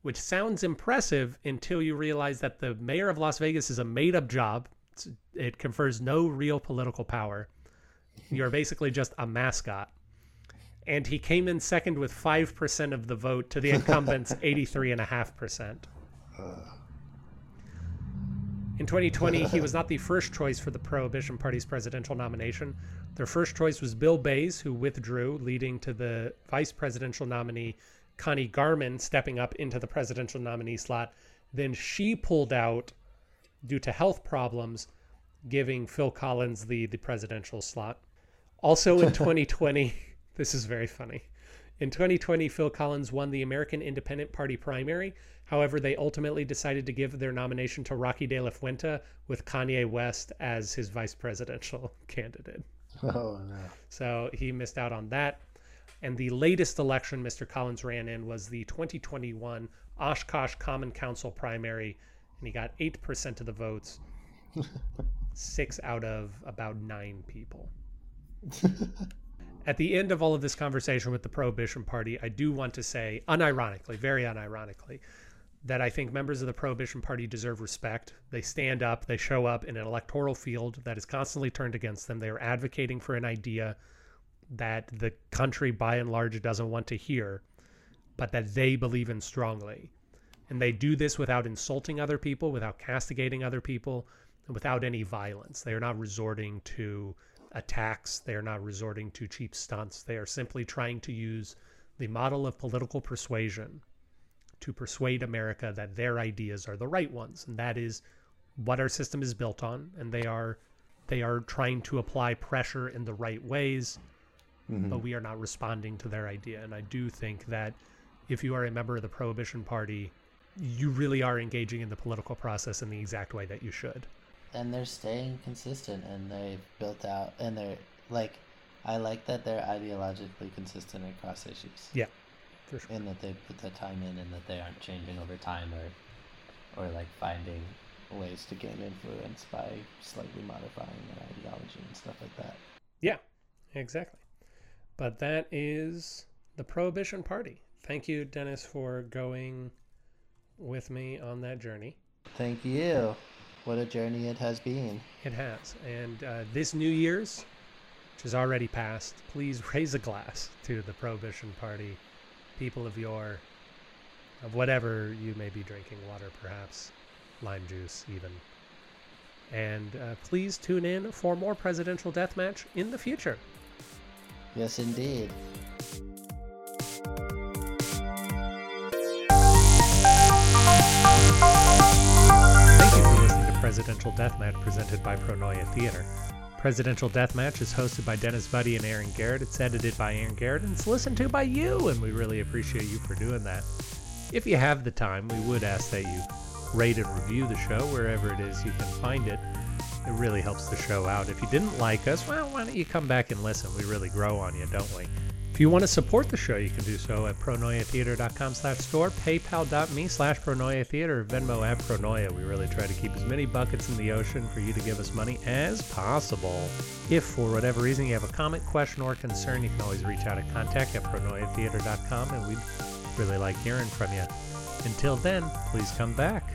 which sounds impressive until you realize that the mayor of Las Vegas is a made up job. It's, it confers no real political power. You're basically just a mascot. And he came in second with 5% of the vote to the incumbent's 83.5%. In 2020, he was not the first choice for the Prohibition Party's presidential nomination. Their first choice was Bill Bayes, who withdrew, leading to the vice presidential nominee Connie Gammon stepping up into the presidential nominee slot. Then she pulled out due to health problems, giving Phil Collins the, the presidential slot. Also in 2020, this is very funny. In 2020, Phil Collins won the American Independent Party primary. However, they ultimately decided to give their nomination to Rocky De La Fuente with Kanye West as his vice presidential candidate.
Oh no.
So he missed out on that. And the latest election Mr. Collins ran in was the 2021 Oshkosh Common Council primary, and he got 8% of the votes, six out of about nine people. At the end of all of this conversation with the Prohibition Party, I do want to say, unironically, very unironically, that I think members of the Prohibition Party deserve respect. They stand up, they show up in an electoral field that is constantly turned against them. They are advocating for an idea that the country by and large doesn't want to hear, but that they believe in strongly. And they do this without insulting other people, without castigating other people, and without any violence. They are not resorting to attacks, they are not resorting to cheap stunts. They are simply trying to use the model of political persuasion to persuade America that their ideas are the right ones, and that is what our system is built on, and they are they are trying to apply pressure in the right ways, mm-hmm. but we are not responding to their idea. And I do think that if you are a member of the Prohibition Party, you really are engaging in the political process in the exact way that you should.
And they're staying consistent and they've built out and they're like i like that they're ideologically consistent across issues
Yeah, for sure.
and that they put the time in and that they aren't changing over time or or like finding ways to gain influence by slightly modifying their ideology and stuff like that
Yeah, exactly. But that is the Prohibition Party. Thank you, Dennis, for going with me on that journey.
thank you what a journey it has been
It has. And uh, this New Year's, which has already passed, please raise a glass to the Prohibition Party, people of your, of whatever you may be drinking, water perhaps, lime juice even. And uh, please tune in for more Presidential Deathmatch in the future.
yes indeed
Presidential Deathmatch presented by Pronoia Theater. Presidential Deathmatch is hosted by Dennis Buddy and Aaron Garrett. It's edited by Aaron Garrett and it's listened to by you, and we really appreciate you for doing that. If you have the time, we would ask that you rate and review the show wherever it is you can find it. It really helps the show out. If you didn't like us, well, why don't you come back and listen? We really grow on you, don't we? If you want to support the show, you can do so at pronoiatheater.com slash store, paypal.me slash pronoiatheater, Venmo at pronoia. We really try to keep as many buckets in the ocean for you to give us money as possible. If for whatever reason you have a comment, question, or concern, you can always reach out at contact at pronoiatheater.com and we'd really like hearing from you. Until then, please come back.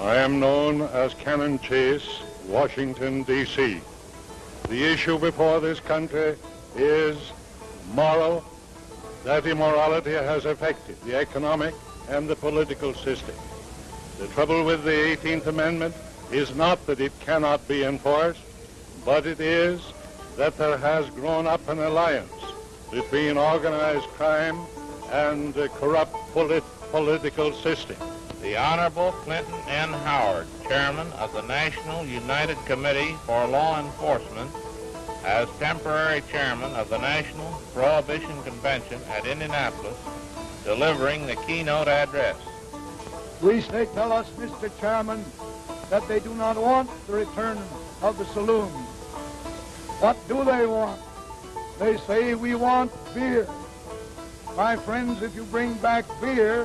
I am known as Canon Chase, Washington, D.C. The issue before this country is moral. That immorality has affected the economic and the political system. The trouble with the 18th Amendment is not that it cannot be enforced, but it is that there has grown up an alliance between organized crime and the corrupt polit- political system.
The Honorable Clinton N. Howard, Chairman of the National United Committee for Law Enforcement, as temporary chairman of the National Prohibition Convention at Indianapolis, delivering the keynote address.
Police, they tell us, Mr. Chairman, that they do not want the return of the saloon. What do they want? They say we want beer. My friends, if you bring back beer,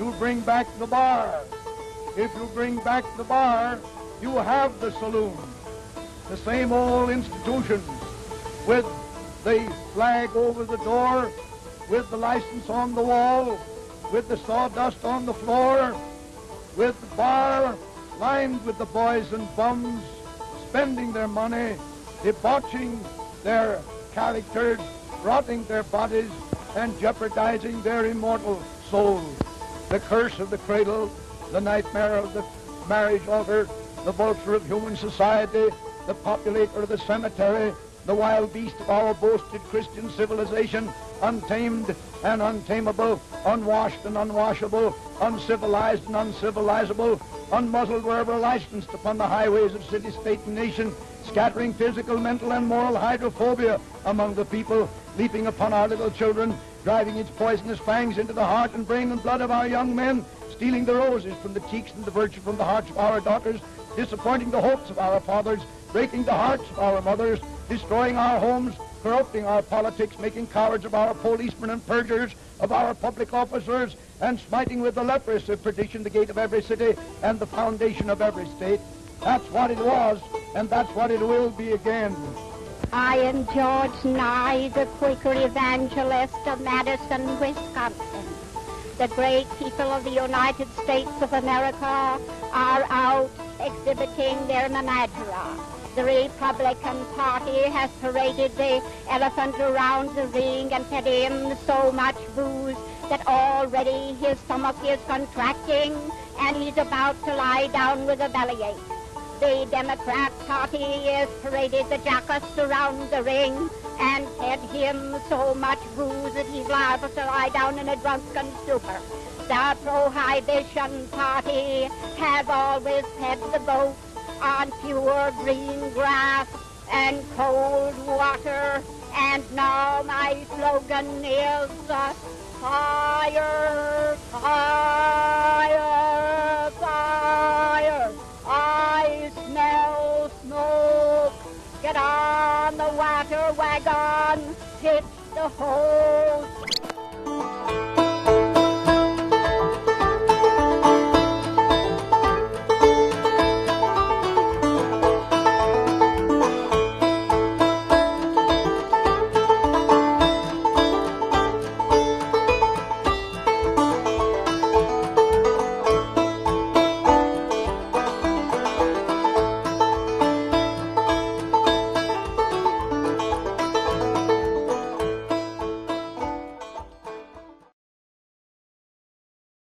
you bring back the bar. If you bring back the bar, you have the saloon. The same old institutions with the flag over the door, with the license on the wall, with the sawdust on the floor, with the bar lined with the boys and bums, spending their money, debauching their characters, rotting their bodies, and jeopardizing their immortal souls. The curse of the cradle, the nightmare of the marriage altar, the vulture of human society, the populator of the cemetery, the wild beast of our boasted Christian civilization, untamed and untamable, unwashed and unwashable, uncivilized and uncivilizable, unmuzzled wherever licensed upon the highways of city, state, and nation, scattering physical, mental, and moral hydrophobia among the people, leaping upon our little children, driving its poisonous fangs into the heart and brain and blood of our young men, stealing the roses from the cheeks and the virtue from the hearts of our daughters, disappointing the hopes of our fathers, breaking the hearts of our mothers, destroying our homes, corrupting our politics, making cowards of our policemen and perjurers, of our public officers, and smiting with the leprosy of perdition the gate of every city and the foundation of every state. That's what it was, and that's what it will be again.
I am George Nye, the Quaker evangelist of Madison, Wisconsin. The great people of the United States of America are out exhibiting their menagerie. The Republican Party has paraded the elephant around the ring and fed him so much booze that already his stomach is contracting and he's about to lie down with a bellyache. The Democrat Party has paraded the jackass around the ring and fed him so much booze that he's liable to lie down in a drunken stupor. The Prohibition Party have always fed the vote on pure green grass and cold water. And now my slogan is uh, fire, fire, fire. I smell smoke. Get on the water wagon, pitch the whole